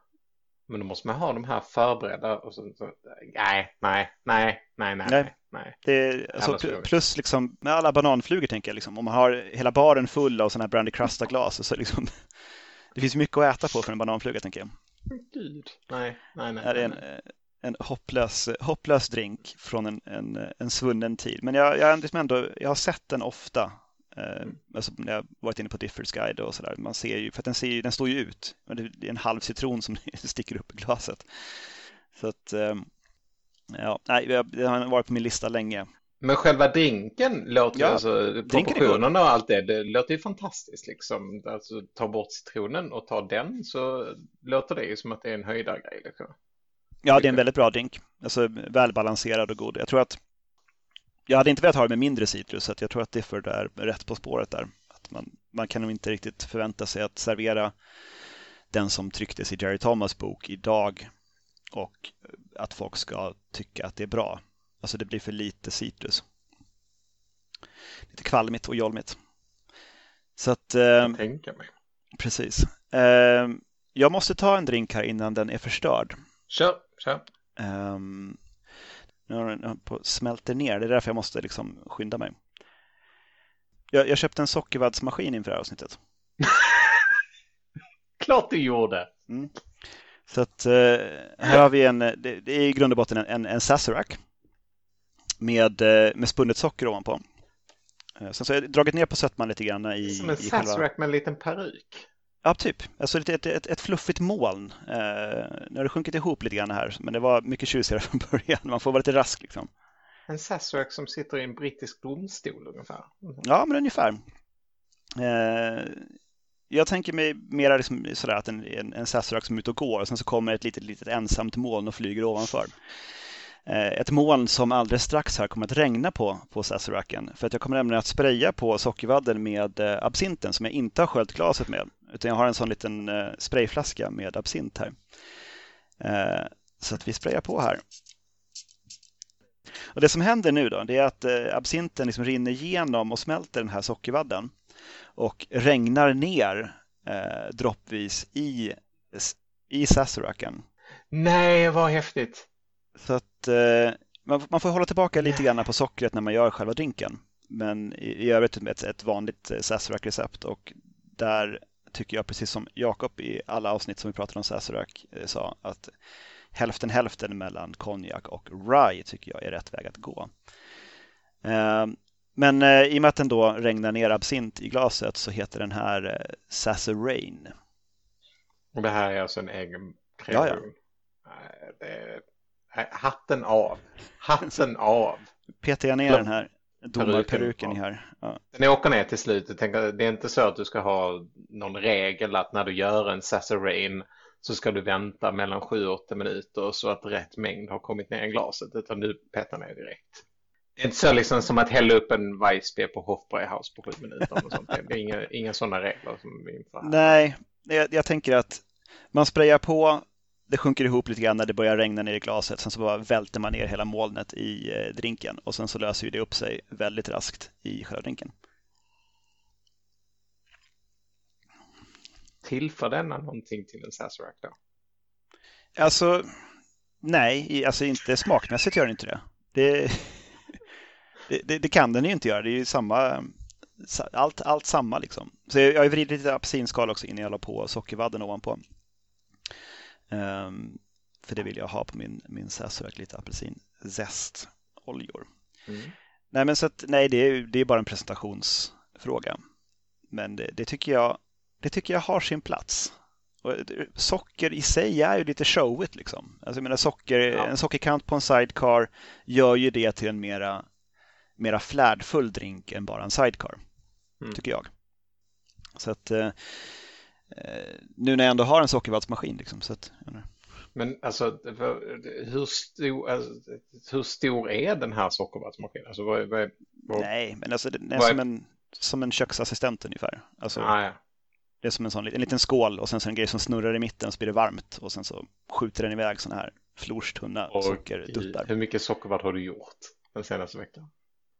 men då måste man ha de här förberedda och så, så nej, nej, nej, nej, nej, nej. nej. Det alltså, plus liksom med alla bananflugor tänker jag liksom, om man har hela baren full av sådana här Brandy Crusta glas så liksom [LAUGHS] det finns mycket att äta på för en bananfluga tänker jag. Gud, nej, nej, nej. Det är en, en hopplös, hopplös drink från en, en, en svunnen tid. Men jag, jag, liksom ändå, jag har sett den ofta Eh, alltså när jag varit inne på Diffords guide och sådär, man ser ju, för att den, ser ju, den står ju ut. Det är en halv citron som [LAUGHS] sticker upp i glaset. Så att, ehm, ja, nej, det har varit på min lista länge. Men själva drinken låter ja, alltså proportionerna och allt det, det låter ju fantastiskt liksom. Alltså ta bort citronen och ta den så låter det ju som att det är en höjdargrej liksom. Ja, det är en väldigt bra drink. Alltså välbalanserad och god. Jag tror att jag hade inte velat ha det med mindre citrus, så jag tror att Difford är rätt på spåret där. Att man, man kan nog inte riktigt förvänta sig att servera den som trycktes i Jerry Thomas bok idag och att folk ska tycka att det är bra. Alltså det blir för lite citrus. lite kvalmigt och jolmigt. Så att, eh, Jag tänker mig. precis. Eh, jag måste ta en drink här innan den är förstörd. Kör, kör. Um, nu har den på smälter ner, det är därför jag måste liksom skynda mig. Jag, jag köpte en sockervaddsmaskin inför det här avsnittet. [LAUGHS] Klart du gjorde. Så att eh, här har vi en, det, det är i grund och botten en, en, en Sazerac med, eh, med spunnet socker ovanpå. Eh, Sen så har jag dragit ner på sötman lite grann i, Som en i själva... Sazerac med en liten peruk. Ja, typ. Alltså ett, ett, ett, ett fluffigt moln. Eh, nu har det sjunkit ihop lite grann här, men det var mycket tjusigare [LAUGHS] från början. Man får vara lite rask liksom. En Sazerac som sitter i en brittisk domstol ungefär. Mm. Ja, men ungefär. Eh, jag tänker mig mera liksom sådär att en, en, en Sazerac som är ute och går och sen så kommer ett litet, litet ensamt moln och flyger ovanför. Eh, ett moln som alldeles strax här kommer att regna på, på Sazeracen. För att jag kommer nämligen att spraya på sockervadden med eh, absinten som jag inte har sköljt glaset med. Utan jag har en sån liten eh, sprayflaska med absint här. Eh, så att vi sprayar på här. Och Det som händer nu då, det är att eh, absinten liksom rinner igenom och smälter den här sockervadden och regnar ner eh, droppvis i, i Sazeracen. Nej, vad häftigt. Så att eh, man, man får hålla tillbaka lite grann på sockret när man gör själva drinken. Men i, i övrigt ett, ett vanligt Sazerac-recept och där tycker jag precis som Jakob i alla avsnitt som vi pratade om Sazerac eh, sa att hälften hälften mellan konjak och rye tycker jag är rätt väg att gå. Eh, men eh, i och med att den då regnar ner absint i glaset så heter den här eh, Sazerain. Och det här är alltså en egen Ja, ja. kreation. Är... Nej, Hatten av. Hatten av. Petar jag ner Ja. den här domarperuken i här. Ja. Den åker ner till slut. Jag tänker, det är inte så att du ska ha någon regel att när du gör en Sazerain så ska du vänta mellan 7-8 minuter så att rätt mängd har kommit ner i glaset utan du petar ner direkt. Det är inte så liksom som att hälla upp en Weissbier på Hofbräuhaus på 7 minuter. Och sånt. Det är inga, inga sådana regler som vi inför. här. Nej, jag, jag tänker att man sprayar på, det sjunker ihop lite grann när det börjar regna ner i glaset, sen så bara välter man ner hela molnet i eh, drinken och sen så löser ju det upp sig väldigt raskt i själva drinken. Tillför denna någonting till en Sazerac då? Alltså, nej, alltså inte smakmässigt gör den inte det. Det, [LAUGHS] det, det, det kan den ju inte göra, det är ju samma, sa- allt, allt samma liksom. Så jag jag har vridit lite apelsinskal också innan jag la på sockervadden ovanpå. Ehm, för det vill jag ha på min, min Sazerac, lite apelsinzest-oljor. Mm. Nej, men så att, nej, det är, det är bara en presentationsfråga. Men det, det, tycker jag, det tycker jag har sin plats. Och det- socker i sig är ju lite showigt liksom. Alltså jag menar socker, Ja. en sockerkant på en sidecar gör ju det till en mera, mera flärdfull drink än bara en sidecar. Mm. Tycker jag. Så att eh, eh, nu när jag ändå har en sockervaddsmaskin liksom, så att, Men alltså, hur stor, alltså, hur stor är den här sockervattensmaskinen? Alltså, vad, vad, vad, nej, men alltså den är Vad är- som en, som en köksassistent ungefär. Alltså, Ah, ja. Det är som en, sån, en liten skål och sen så en grej som snurrar i mitten så blir det varmt och sen så skjuter den iväg sådana här florstunna sockerduttar. hur mycket sockervadd har du gjort den senaste veckan?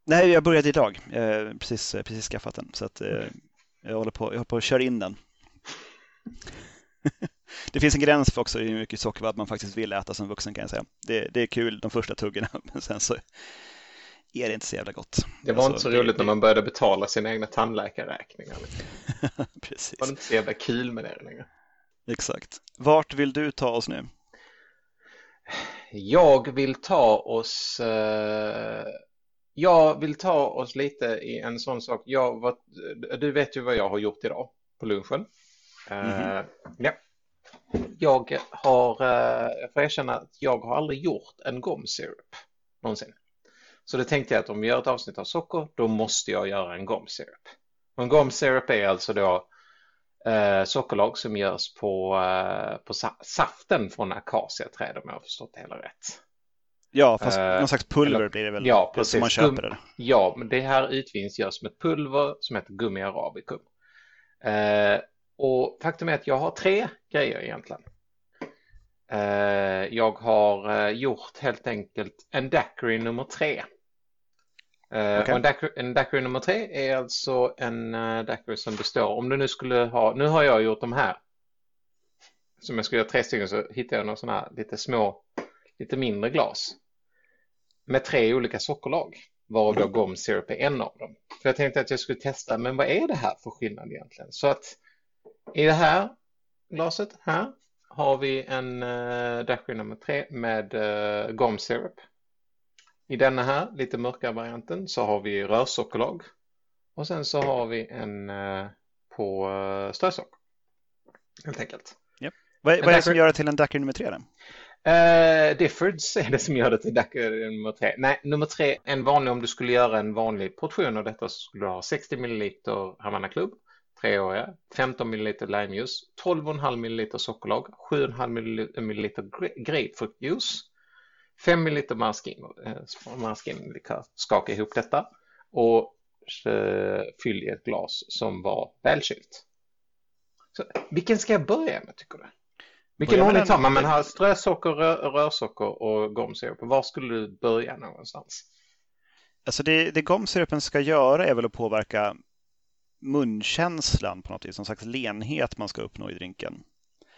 Nej, jag började idag. Jag precis, precis skaffat den så att eh, jag, håller på, jag håller på att köra in den. [LAUGHS] det finns en gräns för också hur mycket sockervadd man faktiskt vill äta som vuxen kan jag säga. Det, det är kul de första tuggorna [LAUGHS] men sen så är det inte så jävla gott. Det var Alltså, inte så det- roligt när man började betala sina egna tandläkarräkningar. [LAUGHS] Precis, Det var inte så jävla kul med det längre. exakt. Vart vill du ta oss nu? Jag vill ta oss eh, Jag vill ta oss lite i en sån sak. Jag var, du vet ju vad jag har gjort idag på lunchen. Eh, Mhm. ja. Jag har, eh, jag får erkänna att jag har aldrig gjort en gomsyrup någonsin. Så det tänkte jag att om vi gör ett avsnitt av socker, då måste jag göra en gomsyrup. Och en gomsyrup är alltså då eh, sockerlag som görs på, eh, på sa- saften från akaciaträd om jag har förstått det hela rätt. Ja, fast Eh, någon slags pulver eller- blir det väl? ja, det Som man precis. köper Gum- det. Ja, men det här utvinns görs med ett pulver som heter gummi arabicum. Eh, och faktum är att jag har tre grejer egentligen. Eh, jag har eh, gjort helt enkelt en daiquiri nummer tre. Uh, okay. en, daiquiri, en daiquiri nummer tre är alltså en daiquiri som består, om du nu skulle ha, nu har jag gjort de här. Som jag skulle göra tre stycken så hittade jag några sådana här lite små, lite mindre glas. Med tre olika sockerlag. Varav då gom syrup är en av dem. För jag tänkte att jag skulle testa, men vad är det här för skillnad egentligen? Så att i det här glaset här har vi en uh, daiquiri nummer tre med uh, gom syrup. I denna här lite mörkare varianten så har vi rörsockerlag och sen så har vi en uh, på uh, strösocker. Helt enkelt. Yep. Vad, vad är det som gör det till en daiquiri nummer tre? Då? Uh, Diffords är det som gör det till daiquiri nummer tre. Nej, nummer tre, en vanlig om du skulle göra en vanlig portion av detta så skulle du ha 60 ml Havanna Club, treåriga, 15 ml limejuice, 12,5 ml sockerlag, 7,5 ml grapefruktjuice, 5 ml marskinlikör. Skaka ihop detta och uh, fyll i ett glas som var välkylt. Så, vilken ska jag börja med tycker du? Vilken ordning tar man? Man har strösocker, rör, rörsocker och gomsirup. Var skulle du börja någonstans? Alltså det, det gomsirupen ska göra är väl att påverka munkänslan på något vis, någon slags lenhet man ska uppnå i drinken.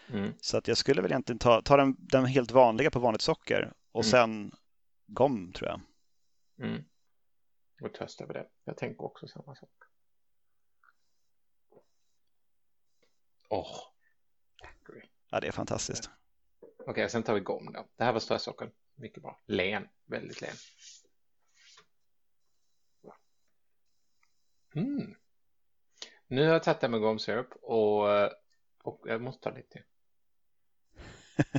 Mm. Så att jag skulle väl egentligen ta, ta den, den helt vanliga på vanligt socker och mm. sen gom tror jag. Mm. Och testa på det. Jag tänker också samma sak. Åh, oh, Ja, det är fantastiskt. Okej, okay, sen tar vi gom då. Det här var strösocker. Mycket bra. Len, väldigt len. Mm. Nu har jag tagit det med gomsirup och, och jag måste ta lite till.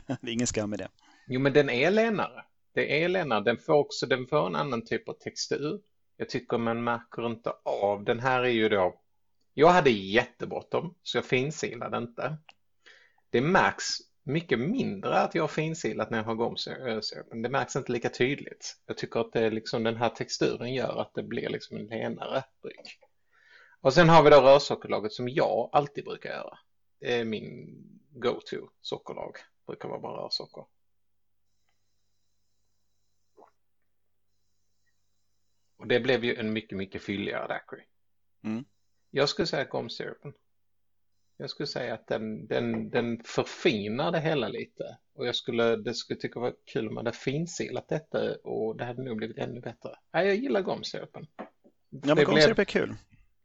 [LAUGHS] det är ingen skam i det. Jo, men den är lenare. Det är lenare. Den får också den får en annan typ av textur. Jag tycker man märker inte av. Den här är ju då. Jag hade jättebråttom så jag finsilade inte det märks mycket mindre att jag har finsilat när jag har gomsöpen. Det märks inte lika tydligt. Jag tycker att det är liksom den här texturen gör att det blir liksom en lenare dryck. Och sen har vi då rörsockerlaget som jag alltid brukar göra. Det är min go-to sockerlag. Brukar vara bara rörsocker. Och det blev ju en mycket, mycket fylligare daiquiri. Mm. Jag skulle säga gomsyrupen. Jag skulle säga att den, den, den förfinar det hela lite. Och jag skulle, det skulle tycka var kul om man hade finsilat detta och det hade nog blivit ännu bättre. Ja, jag gillar gomsirupen. Ja, men gomsirup är kul.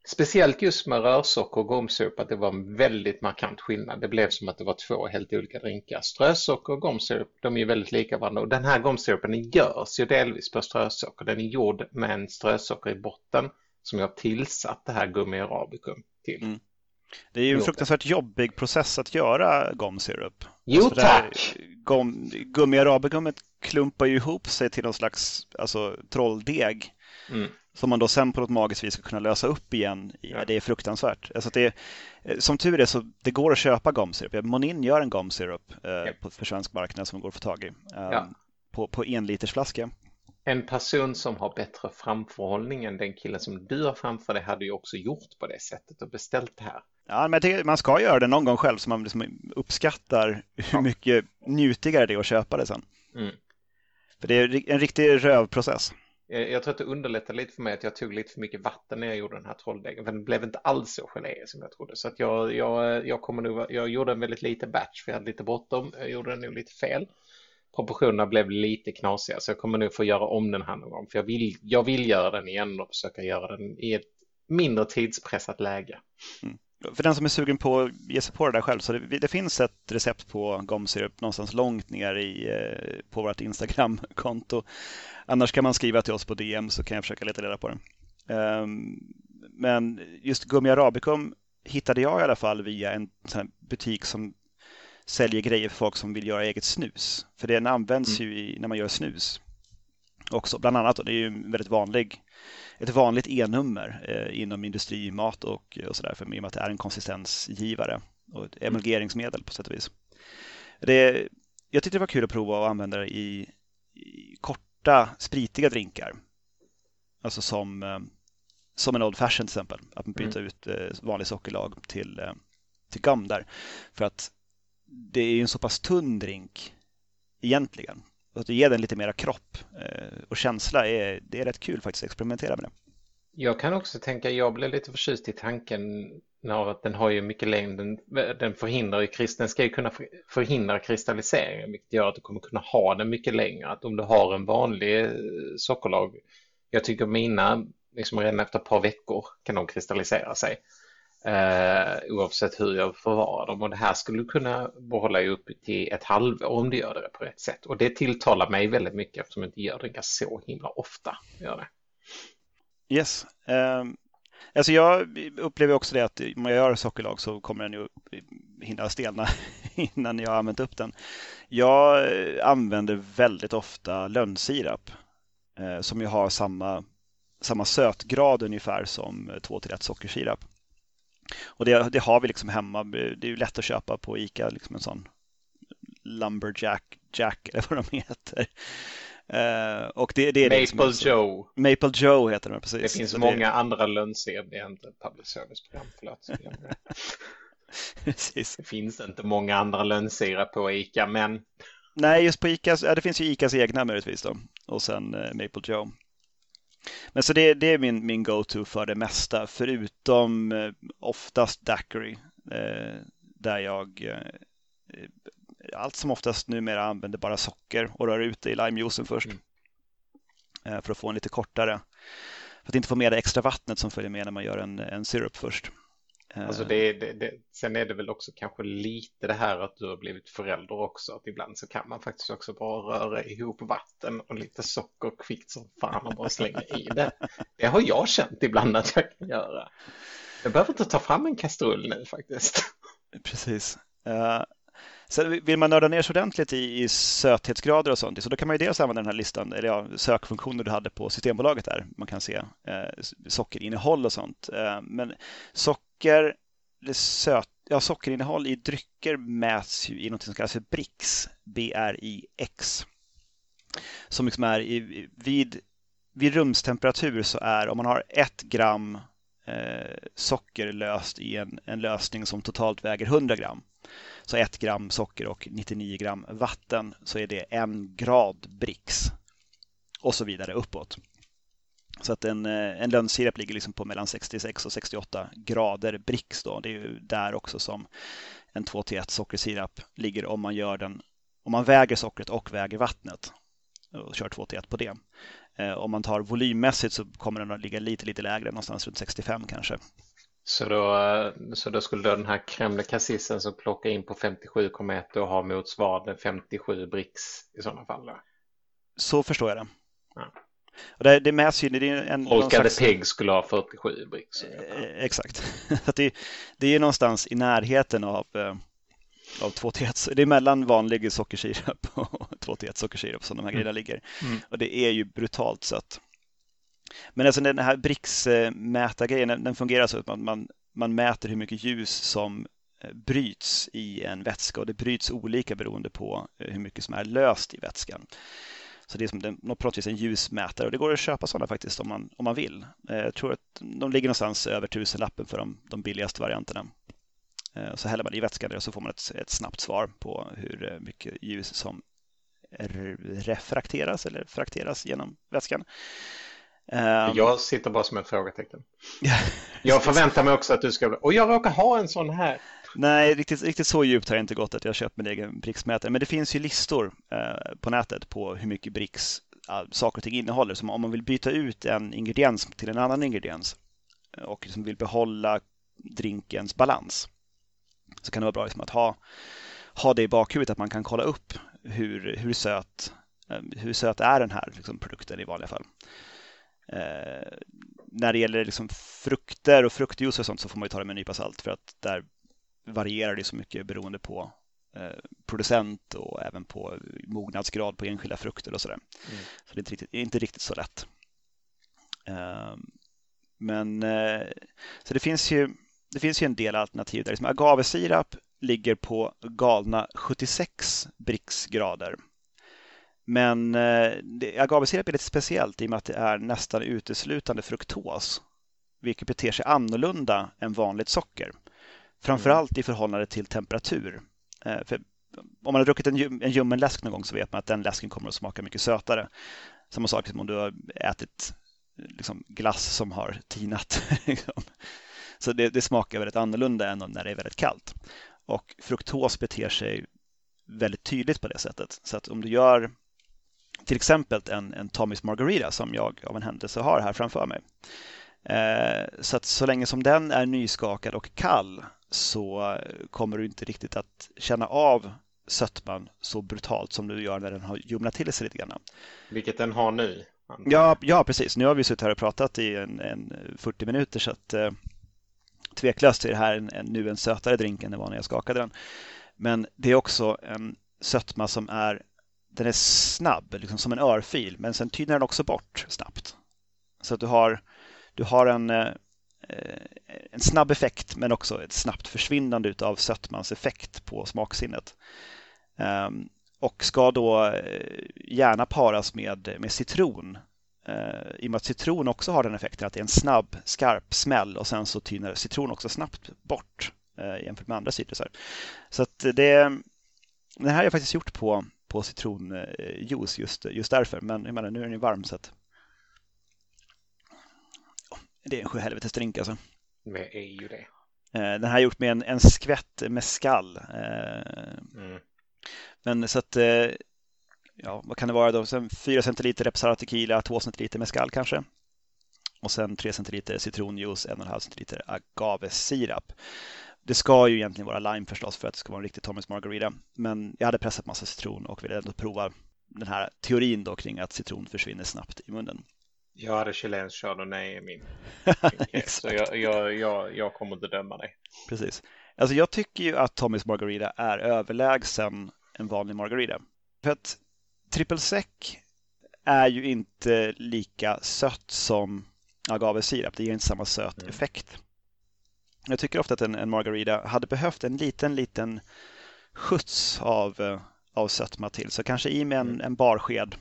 Speciellt just med rörsocker och gomsirup att det var en väldigt markant skillnad. Det blev som att det var två helt olika drinkar. Strösocker och gomsirup, de är ju väldigt lika varandra. Och den här gomsirupen görs ju delvis på strösocker. Den är gjord med en strösocker i botten som jag tillsatt det här gummi arabicum till. Mm. Det är ju en fruktansvärt jobbig process att göra gomsirup. Jo alltså tack! Gom, gummi arabicummet klumpar ju ihop sig till någon slags alltså, trolldeg. Mm. Som man då sen på något magiskt vis ska kunna lösa upp igen. Ja. Det är fruktansvärt. Alltså det, som tur är så det går att köpa gomsirup. Monin gör en gomsirup eh, ja. på, för svensk marknad som går att få tag i. Um, ja. på, på en liters flaska. En person som har bättre framförhållning än den killen som du har framför dig hade ju också gjort på det sättet och beställt det här. Ja, men tycker, man ska göra det någon gång själv så man liksom uppskattar hur mycket njutigare det är att köpa det sen. Mm. För det är en riktig rövprocess. Eh, jag, tror att det underlättade lite för mig att jag tog lite för mycket vatten när jag gjorde den här trolldegen. För den blev inte alls så gelé som jag trodde. Så att jag, jag, jag, kommer nog, jag gjorde en väldigt liten batch för jag hade lite bråttom. Jag gjorde den nog lite fel. Proportionerna blev lite knasiga så jag kommer nog få göra om den här någon gång. För jag vill, jag vill göra den igen och försöka göra den i ett mindre tidspressat läge. Mm för den som är sugen på att ge sig på det där själv så det, det finns ett recept på gomsirup någonstans långt ner i, eh, på vårt Instagram-konto. Annars kan man skriva till oss på DM så kan jag försöka leta reda på den. Um, men just gummi arabicum hittade jag i alla fall via en butik som säljer grejer för folk som vill göra eget snus. För den används mm. ju i, när man gör snus också, bland annat. Och det är ju en väldigt vanlig ett vanligt E-nummer eh, inom industri, mat och, och sådär, för med att det är en konsistensgivare och ett mm. emulgeringsmedel på sätt och vis. Det, jag tyckte det var kul att prova att använda det i, i korta, spritiga drinkar. Alltså som, eh, som en Old Fashion till exempel, att man byter mm. ut eh, vanlig sockerlag till, eh, till gum där. För att det är en så pass tunn drink egentligen att ge den lite mera kropp eh, och känsla, är, det är rätt kul faktiskt att experimentera med det. Jag kan också tänka, jag blev lite förtjust i tanken av att den har ju mycket längd, den, den förhindrar ju, den ska ju kunna förhindra kristallisering, vilket gör att du kommer kunna ha den mycket längre. Att om du har en vanlig eh, sockerlag, jag tycker mina, liksom redan efter ett par veckor kan de kristallisera sig eh, oavsett hur jag förvarar dem och det här skulle du kunna behålla upp till ett halvår om du gör det på rätt sätt och det tilltalar mig väldigt mycket eftersom jag inte gör det så himla ofta. Gör det. Yes. Um, alltså jag upplever också det att om jag gör sockerlag så kommer den ju hinna stelna [LAUGHS] innan jag har använt upp den. Jag använder väldigt ofta lönnsirap eh, som ju har samma, samma sötgrad ungefär som 2-1 sockersirap. Och det, det, har vi liksom hemma. Det är ju lätt att köpa på Ica, liksom en sån Lumberjack, Jack [LAUGHS] eller vad de heter. Uh, och det, det är Maple liksom Joe. Maple Joe heter den precis. Det finns Så många det... andra ett public service-program, förlåt. [LAUGHS] precis. Det finns inte många andra lönnsirap på Ica, men... Nej, just på Ica, ja, det finns ju Icas egna möjligtvis då. Och sen uh, Maple Joe. Men så det, det är min, min go-to för det mesta, förutom uh, oftast Daiquiri, där jag allt som oftast numera använder bara socker och rör ut det i limejuicen först. Mm. Eh, för att få en lite kortare, för att inte få med det extra vattnet som följer med när man gör en, en syrup först. Eh, alltså det, det, det, sen är det väl också kanske lite det här att du har blivit förälder också. Att ibland så kan man faktiskt också bara röra ihop vatten och lite socker kvickt som fan och bara slänga i det. Det har jag känt ibland att jag kan göra. Jag behöver inte ta fram en kastrull nu faktiskt. Precis. Uh, Sen vill man nörda ner sig ordentligt i, i söthetsgrader och sånt, så då kan man ju dels använda den här listan, eller ja, sökfunktioner du hade på Systembolaget där. Man kan se eh, sockerinnehåll och sånt. Eh, men socker, söt, ja, sockerinnehåll i drycker mäts ju i något som kallas för BRIX, B-R-I-X. Som liksom är i, vid, vid rumstemperatur så är, om man har ett gram eh, socker löst i en, en lösning som totalt väger 100 gram så 1 gram socker och 99 gram vatten så är det en grad Brix och så vidare uppåt. Så att en, eh, en lönnsirap ligger liksom på mellan 66 och 68 grader Brix. Då. Det är ju där också som en 2 till 1 sockersirap ligger om man gör den om man väger sockret och väger vattnet och kör 2 till 1 på det. Eh, om man tar volymmässigt så kommer den att ligga lite, lite lägre, någonstans runt 65 kanske. Så då, så då skulle då den här Kremle kassissen som plockar in på 57,1 och ha motsvarande 57 brix i sådana fall? Då? Så förstår jag det. Ja. Och det, det mäts ju... Det är en, Folkade slags... Peg skulle ha 47 brix. Eh, exakt. [LAUGHS] det, det är någonstans i närheten av, eh, av 2 till 1. Det är mellan vanlig sockersirap [LAUGHS] och 2 till 1 sockersirap som de här mm. grejerna ligger. Mm. Och det är ju brutalt sött. Men alltså den här BRICS-mätargrejen, den fungerar så att man, man, man mäter hur mycket ljus som eh, bryts i en vätska och det bryts olika beroende på eh, hur mycket som är löst i vätskan. Så det är som en, på något vis en ljusmätare och det går att köpa sådana faktiskt om man, om man vill. Eh, jag tror att de ligger någonstans över tusenlappen för de, de billigaste varianterna. Så häller man i vätskan och så får man ett, ett snabbt svar på hur mycket ljus som refrakteras eller frakteras genom vätskan. Um, jag sitter bara som ett frågetecken. [LAUGHS] jag förväntar mig också att du ska... Och jag råkar ha en sån här. Nej, riktigt, riktigt så djupt har jag inte gått att jag har köpt min egen Brix-mätare. Men det finns ju listor eh, på nätet på hur mycket Brix eh, saker och ting innehåller. Så om man vill byta ut en ingrediens till en annan ingrediens eh, och liksom vill behålla drinkens balans så kan det vara bra liksom att ha, ha det i bakhuvudet att man kan kolla upp hur, hur, söt, eh, hur söt är den här liksom, produkten i vanliga fall. Eh, när det gäller liksom frukter och fruktjuice och sånt så får man ju ta det med en nypa salt för att där varierar det så mycket beroende på eh, producent och även på mognadsgrad på enskilda frukter och sådär. Mm. Så det är inte riktigt, inte riktigt så lätt. Eh, men eh, så det finns ju det finns ju en del alternativ där. Liksom agavesirap ligger på galna 76 Brix-grader men eh, agavesirap är lite speciellt i och med att det är nästan uteslutande fruktos, vilket beter sig annorlunda än vanligt socker. Framförallt i förhållande till temperatur. Eh, för om man har druckit en, en ljummen läsk någon gång så vet man att den läsken kommer att smaka mycket sötare. Samma sak som om du har ätit liksom, glass som har tinat. [LAUGHS] Liksom. så det, det, smakar väldigt annorlunda än när det är väldigt kallt. Och fruktos beter sig väldigt tydligt på det sättet. Så att om du gör till exempel en, en Tommys Margarita som jag av en händelse har här framför mig. Eh, så att så länge som den är nyskakad och kall så kommer du inte riktigt att känna av sötman så brutalt som du gör när den har ljumnat till sig lite grann. Vilket den har nu. Ja, ja, precis. Nu har vi suttit här och pratat i en, en 40 minuter så att eh, tveklöst är det här en, en, nu en sötare drink än det var när jag skakade den. Men det är också en sötma som är den är snabb, liksom som en örfil, men sen tynar den också bort snabbt. Så att du har, du har en, eh, Eh, en snabb effekt men också ett snabbt försvinnande av sötmans effekt på smaksinnet. Ehm, och ska då eh, gärna paras med, med citron. Eh, I och med att citron också har den effekten att det är en snabb, skarp smäll och sen så tynar citron också snabbt bort jämfört med andra citrusar. Så att det, det här har jag faktiskt gjort på, på citronjuice just, just därför. Men jag menar, nu är den ju varm så att det är en sjuhelvetes drink alltså. Det är ju det. Den här är gjort med en, en skvätt mescal. Mm. Men så att, eh, ja, vad kan det vara då? Sen 4 centiliter Repsara Tequila, 2 centiliter mescal kanske. Och sen 3 centiliter citronjuice, 1,5 centiliter agavesirap. Det ska ju egentligen vara lime förstås för att det ska vara en riktig Thomas Margarita. Men jag hade pressat massa citron och ville ändå prova den här teorin då kring att citron försvinner snabbt i munnen. Jag hade chilensk chardonnay i min. [LAUGHS] så jag, jag, jag, jag kommer inte döma dig. Precis. Alltså jag tycker ju att Tommys Margarita är överlägsen en vanlig Margarita. För att triple sec är ju inte lika sött som agavesirap. Det ger inte samma söt mm. effekt. Jag tycker ofta att en, en, Margarita hade behövt en liten, liten skjuts av, eh, av sötma till. Så kanske i med en, mm. en barsked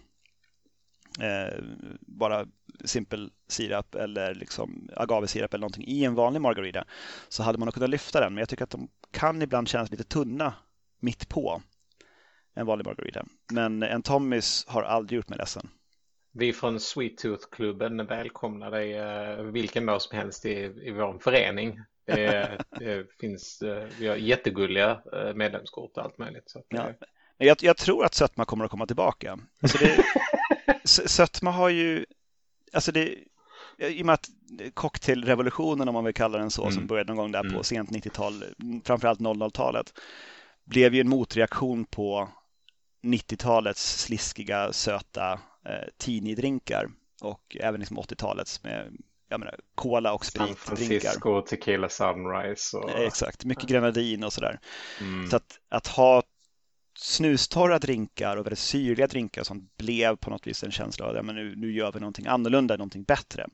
eh, bara simpel sirap eller liksom agavesirap eller någonting i en vanlig margarita så hade man kunnat lyfta den. Men jag tycker att de kan ibland kännas lite tunna mitt på en vanlig margarita. Men en Tommys har aldrig gjort mig ledsen. Vi från Sweet Tooth-klubben välkomnar dig uh, vilken dag som helst i, i vår förening. Det, [LAUGHS] det finns, uh, vi har jättegulliga uh, medlemskort och allt möjligt. Så ja. jag, jag, tror att sötma kommer att komma tillbaka. Alltså det, [LAUGHS] sötma har ju, alltså det, i och med att cocktailrevolutionen om man vill kalla den så, mm. som började någon gång där mm. på sent 90-tal, framförallt 00-talet, blev ju en motreaktion på 90-talets sliskiga, söta eh, teenie-drinkar och även liksom 80-talets med jag menar, cola och sprit. San Francisco, tequila sunrise. Och... Exakt, mycket grenadin och sådär. Mm. Så att, att ha snustorra drinkar och väldigt syrliga drinkar som blev på något vis en känsla av att nu, nu gör vi någonting annorlunda, någonting bättre.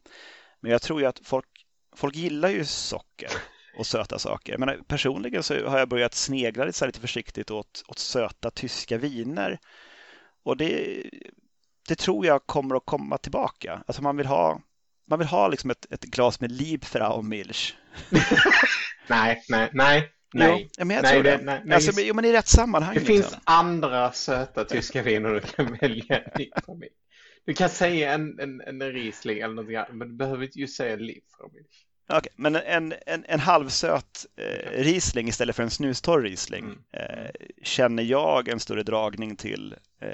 Men jag tror ju att folk, folk gillar ju socker och söta saker. Men personligen så har jag börjat snegla lite, lite försiktigt åt, åt söta tyska viner. Och det, det tror jag kommer att komma tillbaka. Alltså man vill ha, man vill ha liksom ett, ett glas med Liebfrau Milch. [LAUGHS] nej, nej, nej. Nej, jo, men jag nej, tror det. det. Nej, nej, alltså, jo, men i rätt sammanhang. Det liksom. finns andra söta tyska viner du kan [LAUGHS] välja. Du kan säga en, en, en Riesling eller någonting annat, men du behöver inte just säga Liebfraumilch. Okay, men en, en, en halvsöt eh, Riesling istället för en snustorr Riesling mm. eh, känner jag en större dragning till eh,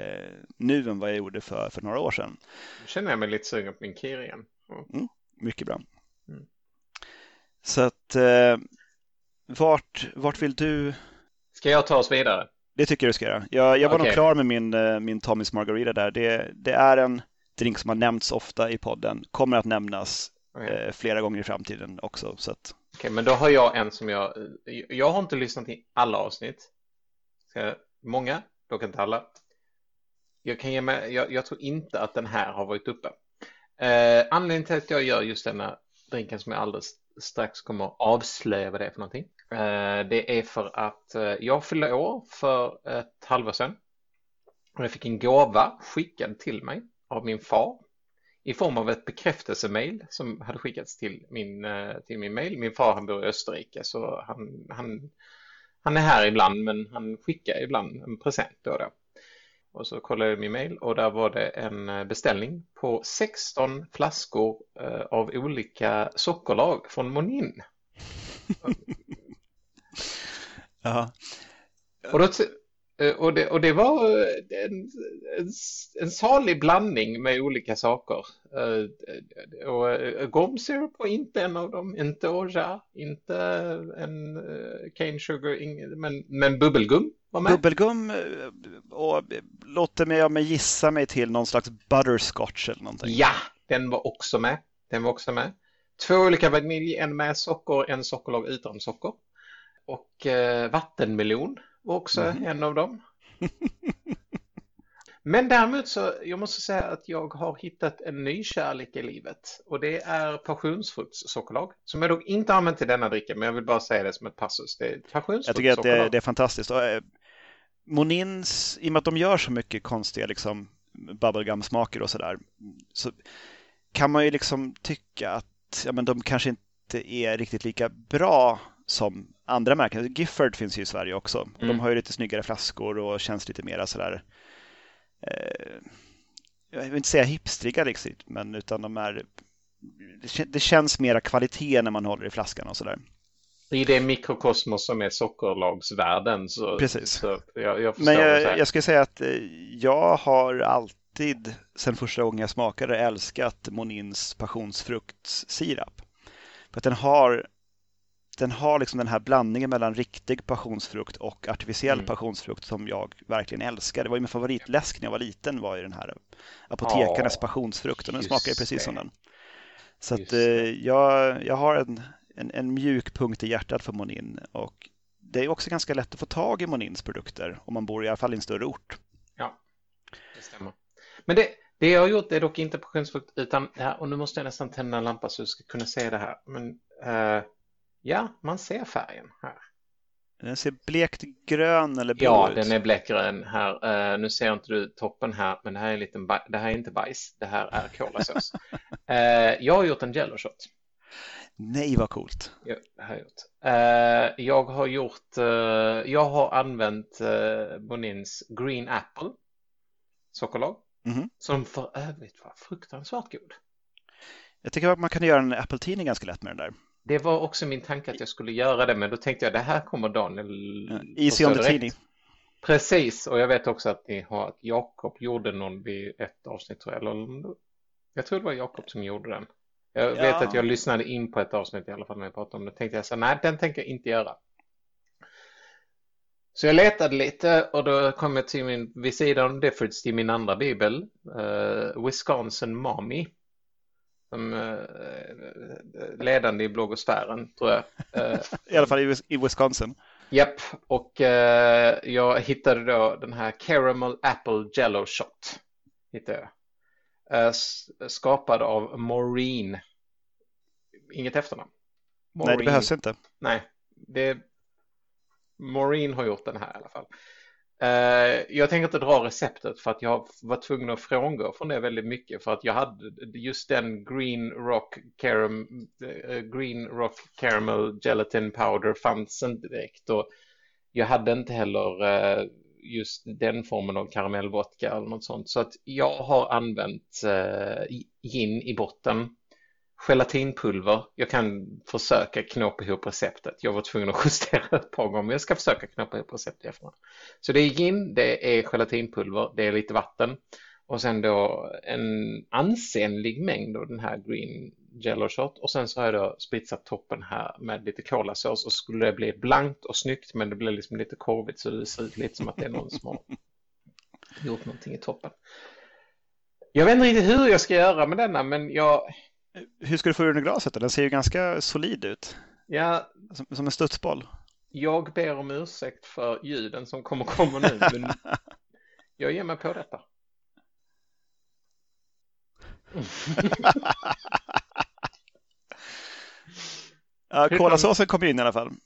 nu än vad jag gjorde för, för några år sedan. Nu känner jag mig lite sugen på min Kir igen. Mm. Mm, mycket bra. Mm. Så att eh, vart, vart vill du? Ska jag ta oss vidare? Det tycker jag du ska göra. Jag, jag var okay. nog klar med min, eh, min Tommys Margarita där. Det, det är en drink som har nämnts ofta i podden, kommer att nämnas okay. eh, flera gånger i framtiden också. Så att... Okej, okay, men då har jag en som jag, jag har inte lyssnat till alla avsnitt. Så, många, dock inte alla. Jag, kan ge mig, jag, jag, tror inte att den här har varit uppe. Eh, anledningen till att jag gör just denna drinken som jag alldeles strax kommer att avslöja vad det är för någonting. Eh, det är för att eh, jag fyllde år för ett halvår sedan. Och jag fick en gåva skickad till mig av min far i form av ett bekräftelsemail som hade skickats till min, eh, till min mail. Min far han bor i Österrike så han, han, han är här ibland men han skickar ibland en present då och då. Och så kollade jag min mail och där var det en eh, beställning på 16 flaskor eh, av olika sockerlag från Monin. [LAUGHS] Ja. Och, då, och, det, och det var en, en, en salig blandning med olika saker. Och Gom syrup var inte en av dem, inte Oja, inte en cane sugar, men, men bubbelgum var med. Bubbelgum och låter mig, mig gissa mig till någon slags butterscotch eller någonting. Ja, den var också med. Den var också med. Två olika vanilj, en med socker, en sockerlag utan socker. Och eh, vattenmelon var också mm. en av dem. Men däremot så, jag måste säga att jag har hittat en ny kärlek i livet och det är passionsfruktssockerlag som jag dock inte använt till denna dricka men jag vill bara säga det som ett passus. Det är jag tycker att det, det är fantastiskt. Och, eh, Monins, i och med att de gör så mycket konstiga liksom bubblegum-smaker och sådär så kan man ju liksom tycka att ja, men de kanske inte är riktigt lika bra som andra märken. Gifford finns ju i Sverige också. Mm. De har ju lite snyggare flaskor och känns lite mera sådär eh, jag vill inte säga hipstriga liksom, men utan de är det känns mera kvalitet när man håller i flaskan och sådär. I det mikrokosmos som är sockerlagsvärlden så, Precis. Så jag, jag Men jag, jag skulle säga att eh, jag har alltid sen första gången jag smakade älskat Monins passionsfruktsirap. För att den har den har liksom den här blandningen mellan riktig passionsfrukt och artificiell mm. passionsfrukt som jag verkligen älskar. Det var ju min favoritläsk när jag var liten var ju den här apotekarnas ja, passionsfrukt och den smakar ju precis det. som den. Så att, eh, jag, jag har en, en, en mjuk punkt i hjärtat för Monin och det är också ganska lätt att få tag i Monins produkter om man bor i alla fall i en större ort. Ja, det stämmer. Men det, det jag har gjort är dock inte passionsfrukt utan, och nu måste jag nästan tända en lampa så du ska kunna se det här. Men uh, Ja, man ser färgen här. Den ser blekt grön eller blå Ja, ut. den är blekgrön här. Uh, nu ser inte du toppen här, men det här är, liten det här är inte bajs. Det här är kolasås. uh, [LAUGHS] jag har gjort en jello shot. Nej, vad coolt. Ja, det har jag gjort. Uh, jag har gjort, jag har använt uh, Bonins Green Apple sockerlag. Mm -hmm. Som för övrigt var fruktansvärt god. Jag tycker att man kan göra en Apple ganska lätt med den där. Det var också min tanke att jag skulle göra det, men då tänkte jag det här kommer Daniel... Easy on the teeny. Precis, och jag vet också att ni har att Jakob gjorde någon vid ett avsnitt, tror jag. Eller, jag tror det var Jakob som gjorde den. Jag vet att jag lyssnade in på ett avsnitt i alla fall när jag pratade om det. tänkte jag så nej, den tänker jag inte göra. Så jag letade lite och då kom jag till min, vid sidan om Diffords till min andra bibel, uh, Wisconsin Mommy som eh, ledande i bloggosfären, tror jag. Eh, [LAUGHS] I alla fall i Wisconsin. Japp, och eh, jag hittade då den här Caramel Apple Jello Shot. Hittade jag. skapad av Maureen. Inget efternamn. Maureen. Nej, det behövs inte. Nej, det, Maureen har gjort den här i alla fall. Eh, jag tänker inte dra receptet för att jag var tvungen att frångå från det väldigt mycket. För att jag hade just den Green Rock, Caram, eh, Green Rock Caramel Gelatin Powder fanns inte direkt. Och jag hade inte heller eh, just den formen av karamellvodka eller något sånt. Så att jag har använt gin i botten gelatinpulver. Jag kan försöka knåpa ihop receptet. Jag var tvungen att [LAUGHS] justera ett par gånger, men jag ska försöka knåpa ihop receptet efterhand. Så det är gin, det är gelatinpulver, det är lite vatten och sen då en ansenlig mängd av den här green jello shot och sen så har jag då spritsat toppen här med lite kolasås och skulle det bli blankt och snyggt men det blir liksom lite korvigt så det ser ut lite som att det är någon som har gjort någonting i toppen. Jag vet inte riktigt hur jag ska göra med denna men jag hur ska du få ur den i glaset? Den ser ju ganska solid ut. Ja. Som, som en studsboll. Jag ber om ursäkt för ljuden som kommer komma nu, men [LAUGHS] jag ger mig på detta. [LAUGHS] ja, kolasåsen kom in i alla fall. [LAUGHS]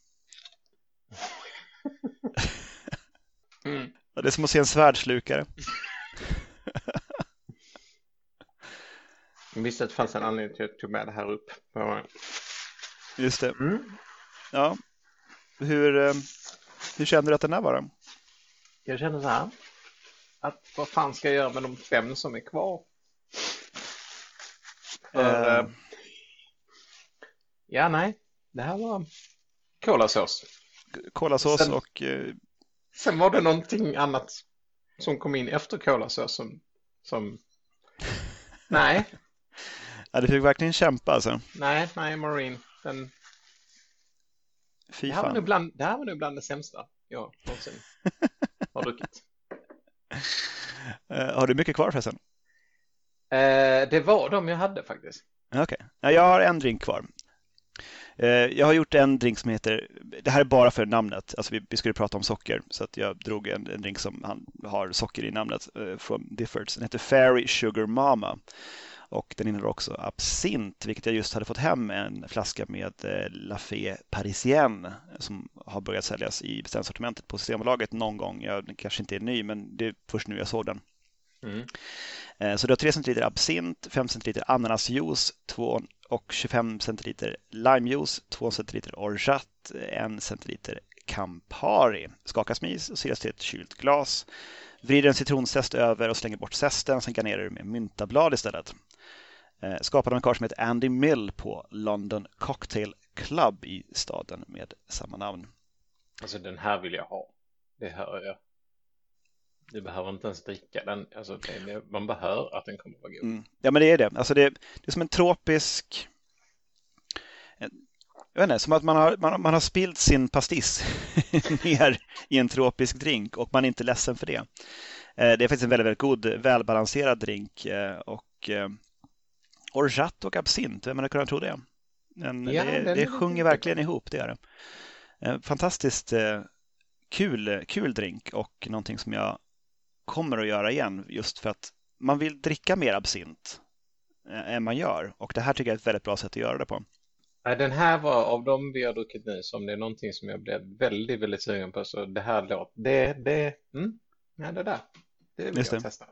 Mm. Det är som att se en svärdslukare. Jag visste att det fanns en anledning till att jag tog med det här upp. Just det. Mm. Ja. Hur, eh, Hur känner du att den här var då? Jag känner så här. Att vad fan ska jag göra med de fem som är kvar? För, Eh. Ja, nej. Det här var kolasås. Kolasås Sen- och eh, Sen var det någonting annat som kom in efter kolasås som, som... [LAUGHS] Nej, ja, du fick verkligen kämpa alltså. nej, nej, Marine. Den, Fy det, här var fan. bland, det här var nog bland det sämsta jag någonsin [LAUGHS] har druckit. Eh, har du mycket kvar förresten? Eh, det var de jag hade faktiskt. Okej, ja, jag har en drink kvar. Eh, Jag har gjort en drink som heter, det här är bara för namnet, alltså vi, vi skulle prata om socker, så att jag drog en, en drink som han, har socker i namnet från Diffords. Den heter Fairy Sugar Mama och den innehåller också absint, vilket jag just hade fått hem en flaska med eh, Lafay Parisienne som har börjat säljas i beställningssortimentet på Systembolaget någon gång. Jag, den kanske inte är ny, men det är först nu jag såg den. Mm. Eh, Så du har 3 centiliter absint, 5 centiliter ananasjuice 2 och 25 centiliter limejuice, 2 centiliter orgeat, 1 centiliter Campari. Skaka smis och silas till ett kylt glas. Vrider en citronzest över och slänger bort zesten, sen garnerar du med myntablad istället. Eh, Skapade en karl som heter Andy Mill på London Cocktail Club i staden med samma namn. Alltså den här vill jag ha. Det hör jag. Du behöver inte ens dricka den. Alltså, man behöver att den kommer att vara god. Mm. Ja, men det är det. Alltså det, det är som en tropisk... en- Jag vet inte, som att man har, man, har- man har spillt sin pastis [LAUGHS] ner i en tropisk drink och man är inte ledsen för det. Eh, Det är faktiskt en väldigt, väldigt god, välbalanserad drink eh, och eh, orgeat och absint, vem hade kunnat tro det? Men Ja, det, det sjunger verkligen ihop, det är det. Eh, Fantastiskt eh, kul, kul drink och någonting som jag kommer att göra igen just för att man vill dricka mer absint eh, än man gör och det här tycker jag är ett väldigt bra sätt att göra det på. Den här var av dem vi har druckit nu som det är någonting som jag blev väldigt, väldigt sugen på. Så det här låt, det, det, mm, ja, det där, det vill Just jag det. testa.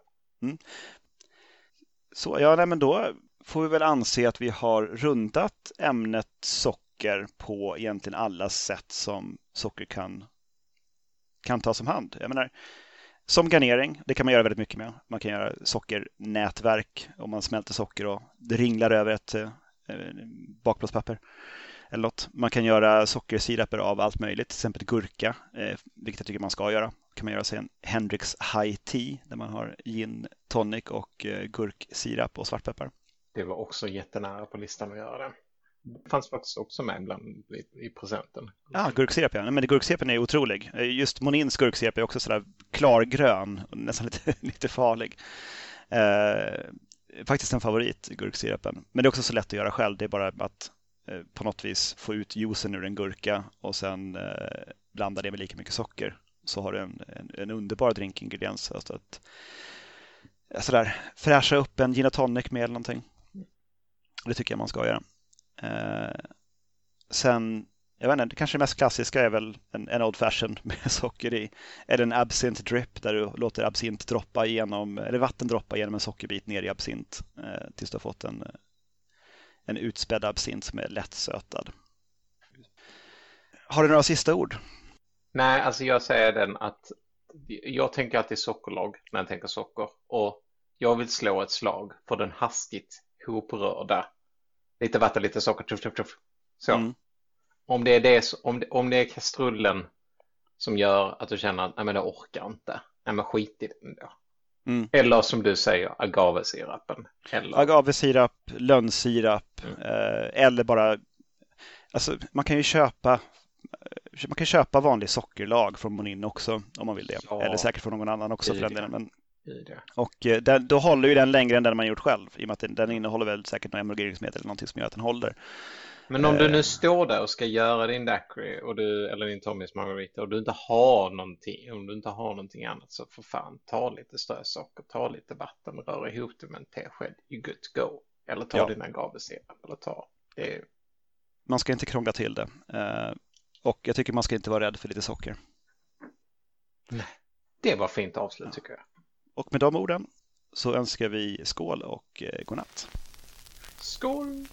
Så ja, nej, men då får vi väl anse att vi har rundat ämnet socker på egentligen alla sätt som socker kan, kan tas om hand. Jag menar, som garnering, det kan man göra väldigt mycket med. Man kan göra sockernätverk om man smälter socker och det ringlar över ett eh, bakplåtspapper. Eller något. Man kan göra sockersiraper av allt möjligt, till exempel gurka, eh, vilket jag tycker man ska göra. kan man göra sig en Hendrix High Tea där man har gin, tonic och eh, gurksirap och svartpeppar. Det var också jättenära på listan att göra det. Det fanns faktiskt också med bland i, i presenten. Ja, gurksirap ja. Nej, Men gurksirapen är otrolig. Eh, just Monins gurksirap är också sådär klargrön och [LAUGHS] nästan lite, lite farlig. Eh, faktiskt en favorit, gurksirapen. Men det är också så lätt att göra själv. Det är bara att eh, på något vis få ut juicen ur en gurka och sen eh, blanda det med lika mycket socker. Så har du en, en, en underbar drinkingrediens. Alltså att eh, sådär, fräscha upp en gin och tonic med eller någonting. Det tycker jag man ska göra. Eh, sen jag vet inte, kanske det mest klassiska är väl en, en Old Fashion [LAUGHS] med socker i. Eller en absint drip där du låter absint droppa igenom, eller vatten droppa genom en sockerbit ner i absint eh, tills du har fått en, en utspädd absint som är lätt sötad. Har du några sista ord? Nej, alltså jag säger den att jag tänker alltid sockerlag när jag tänker socker och jag vill slå ett slag för den hastigt hoprörda. Lite vatten, lite socker, tuff, tuff, tuff. Så. Mm. Om det är det, om det, om det är kastrullen som gör att du känner att nej men jag orkar inte. Nej men skit i den då. Mm. Eller som du säger, agavesirapen. Eller, Agavesirap, lönnsirap eh, eller bara, alltså man kan ju köpa man kan köpa vanlig sockerlag från Monin också om man vill det. Ja. Eller säkert från någon annan också för den delen. Men i det. Och eh, den, då håller ju den längre än den man gjort själv i och med att den, den innehåller väl säkert några emulgeringsmedel eller någonting som gör att den håller. Men om du Eh. nu står där och ska göra din daiquiri och du, eller din Tommys Margarita och du inte har någonting, om du inte har någonting annat så för fan ta lite strösocker, ta lite vatten, rör ihop det med en tesked, you good to go. Eller ta Ja. din agavesirap eller ta. Är, Man ska inte krångla till det. Eh, och jag tycker man ska inte vara rädd för lite socker. det var fint avslut Ja. tycker jag. Och med de orden så önskar vi skål och eh, godnatt. Skål!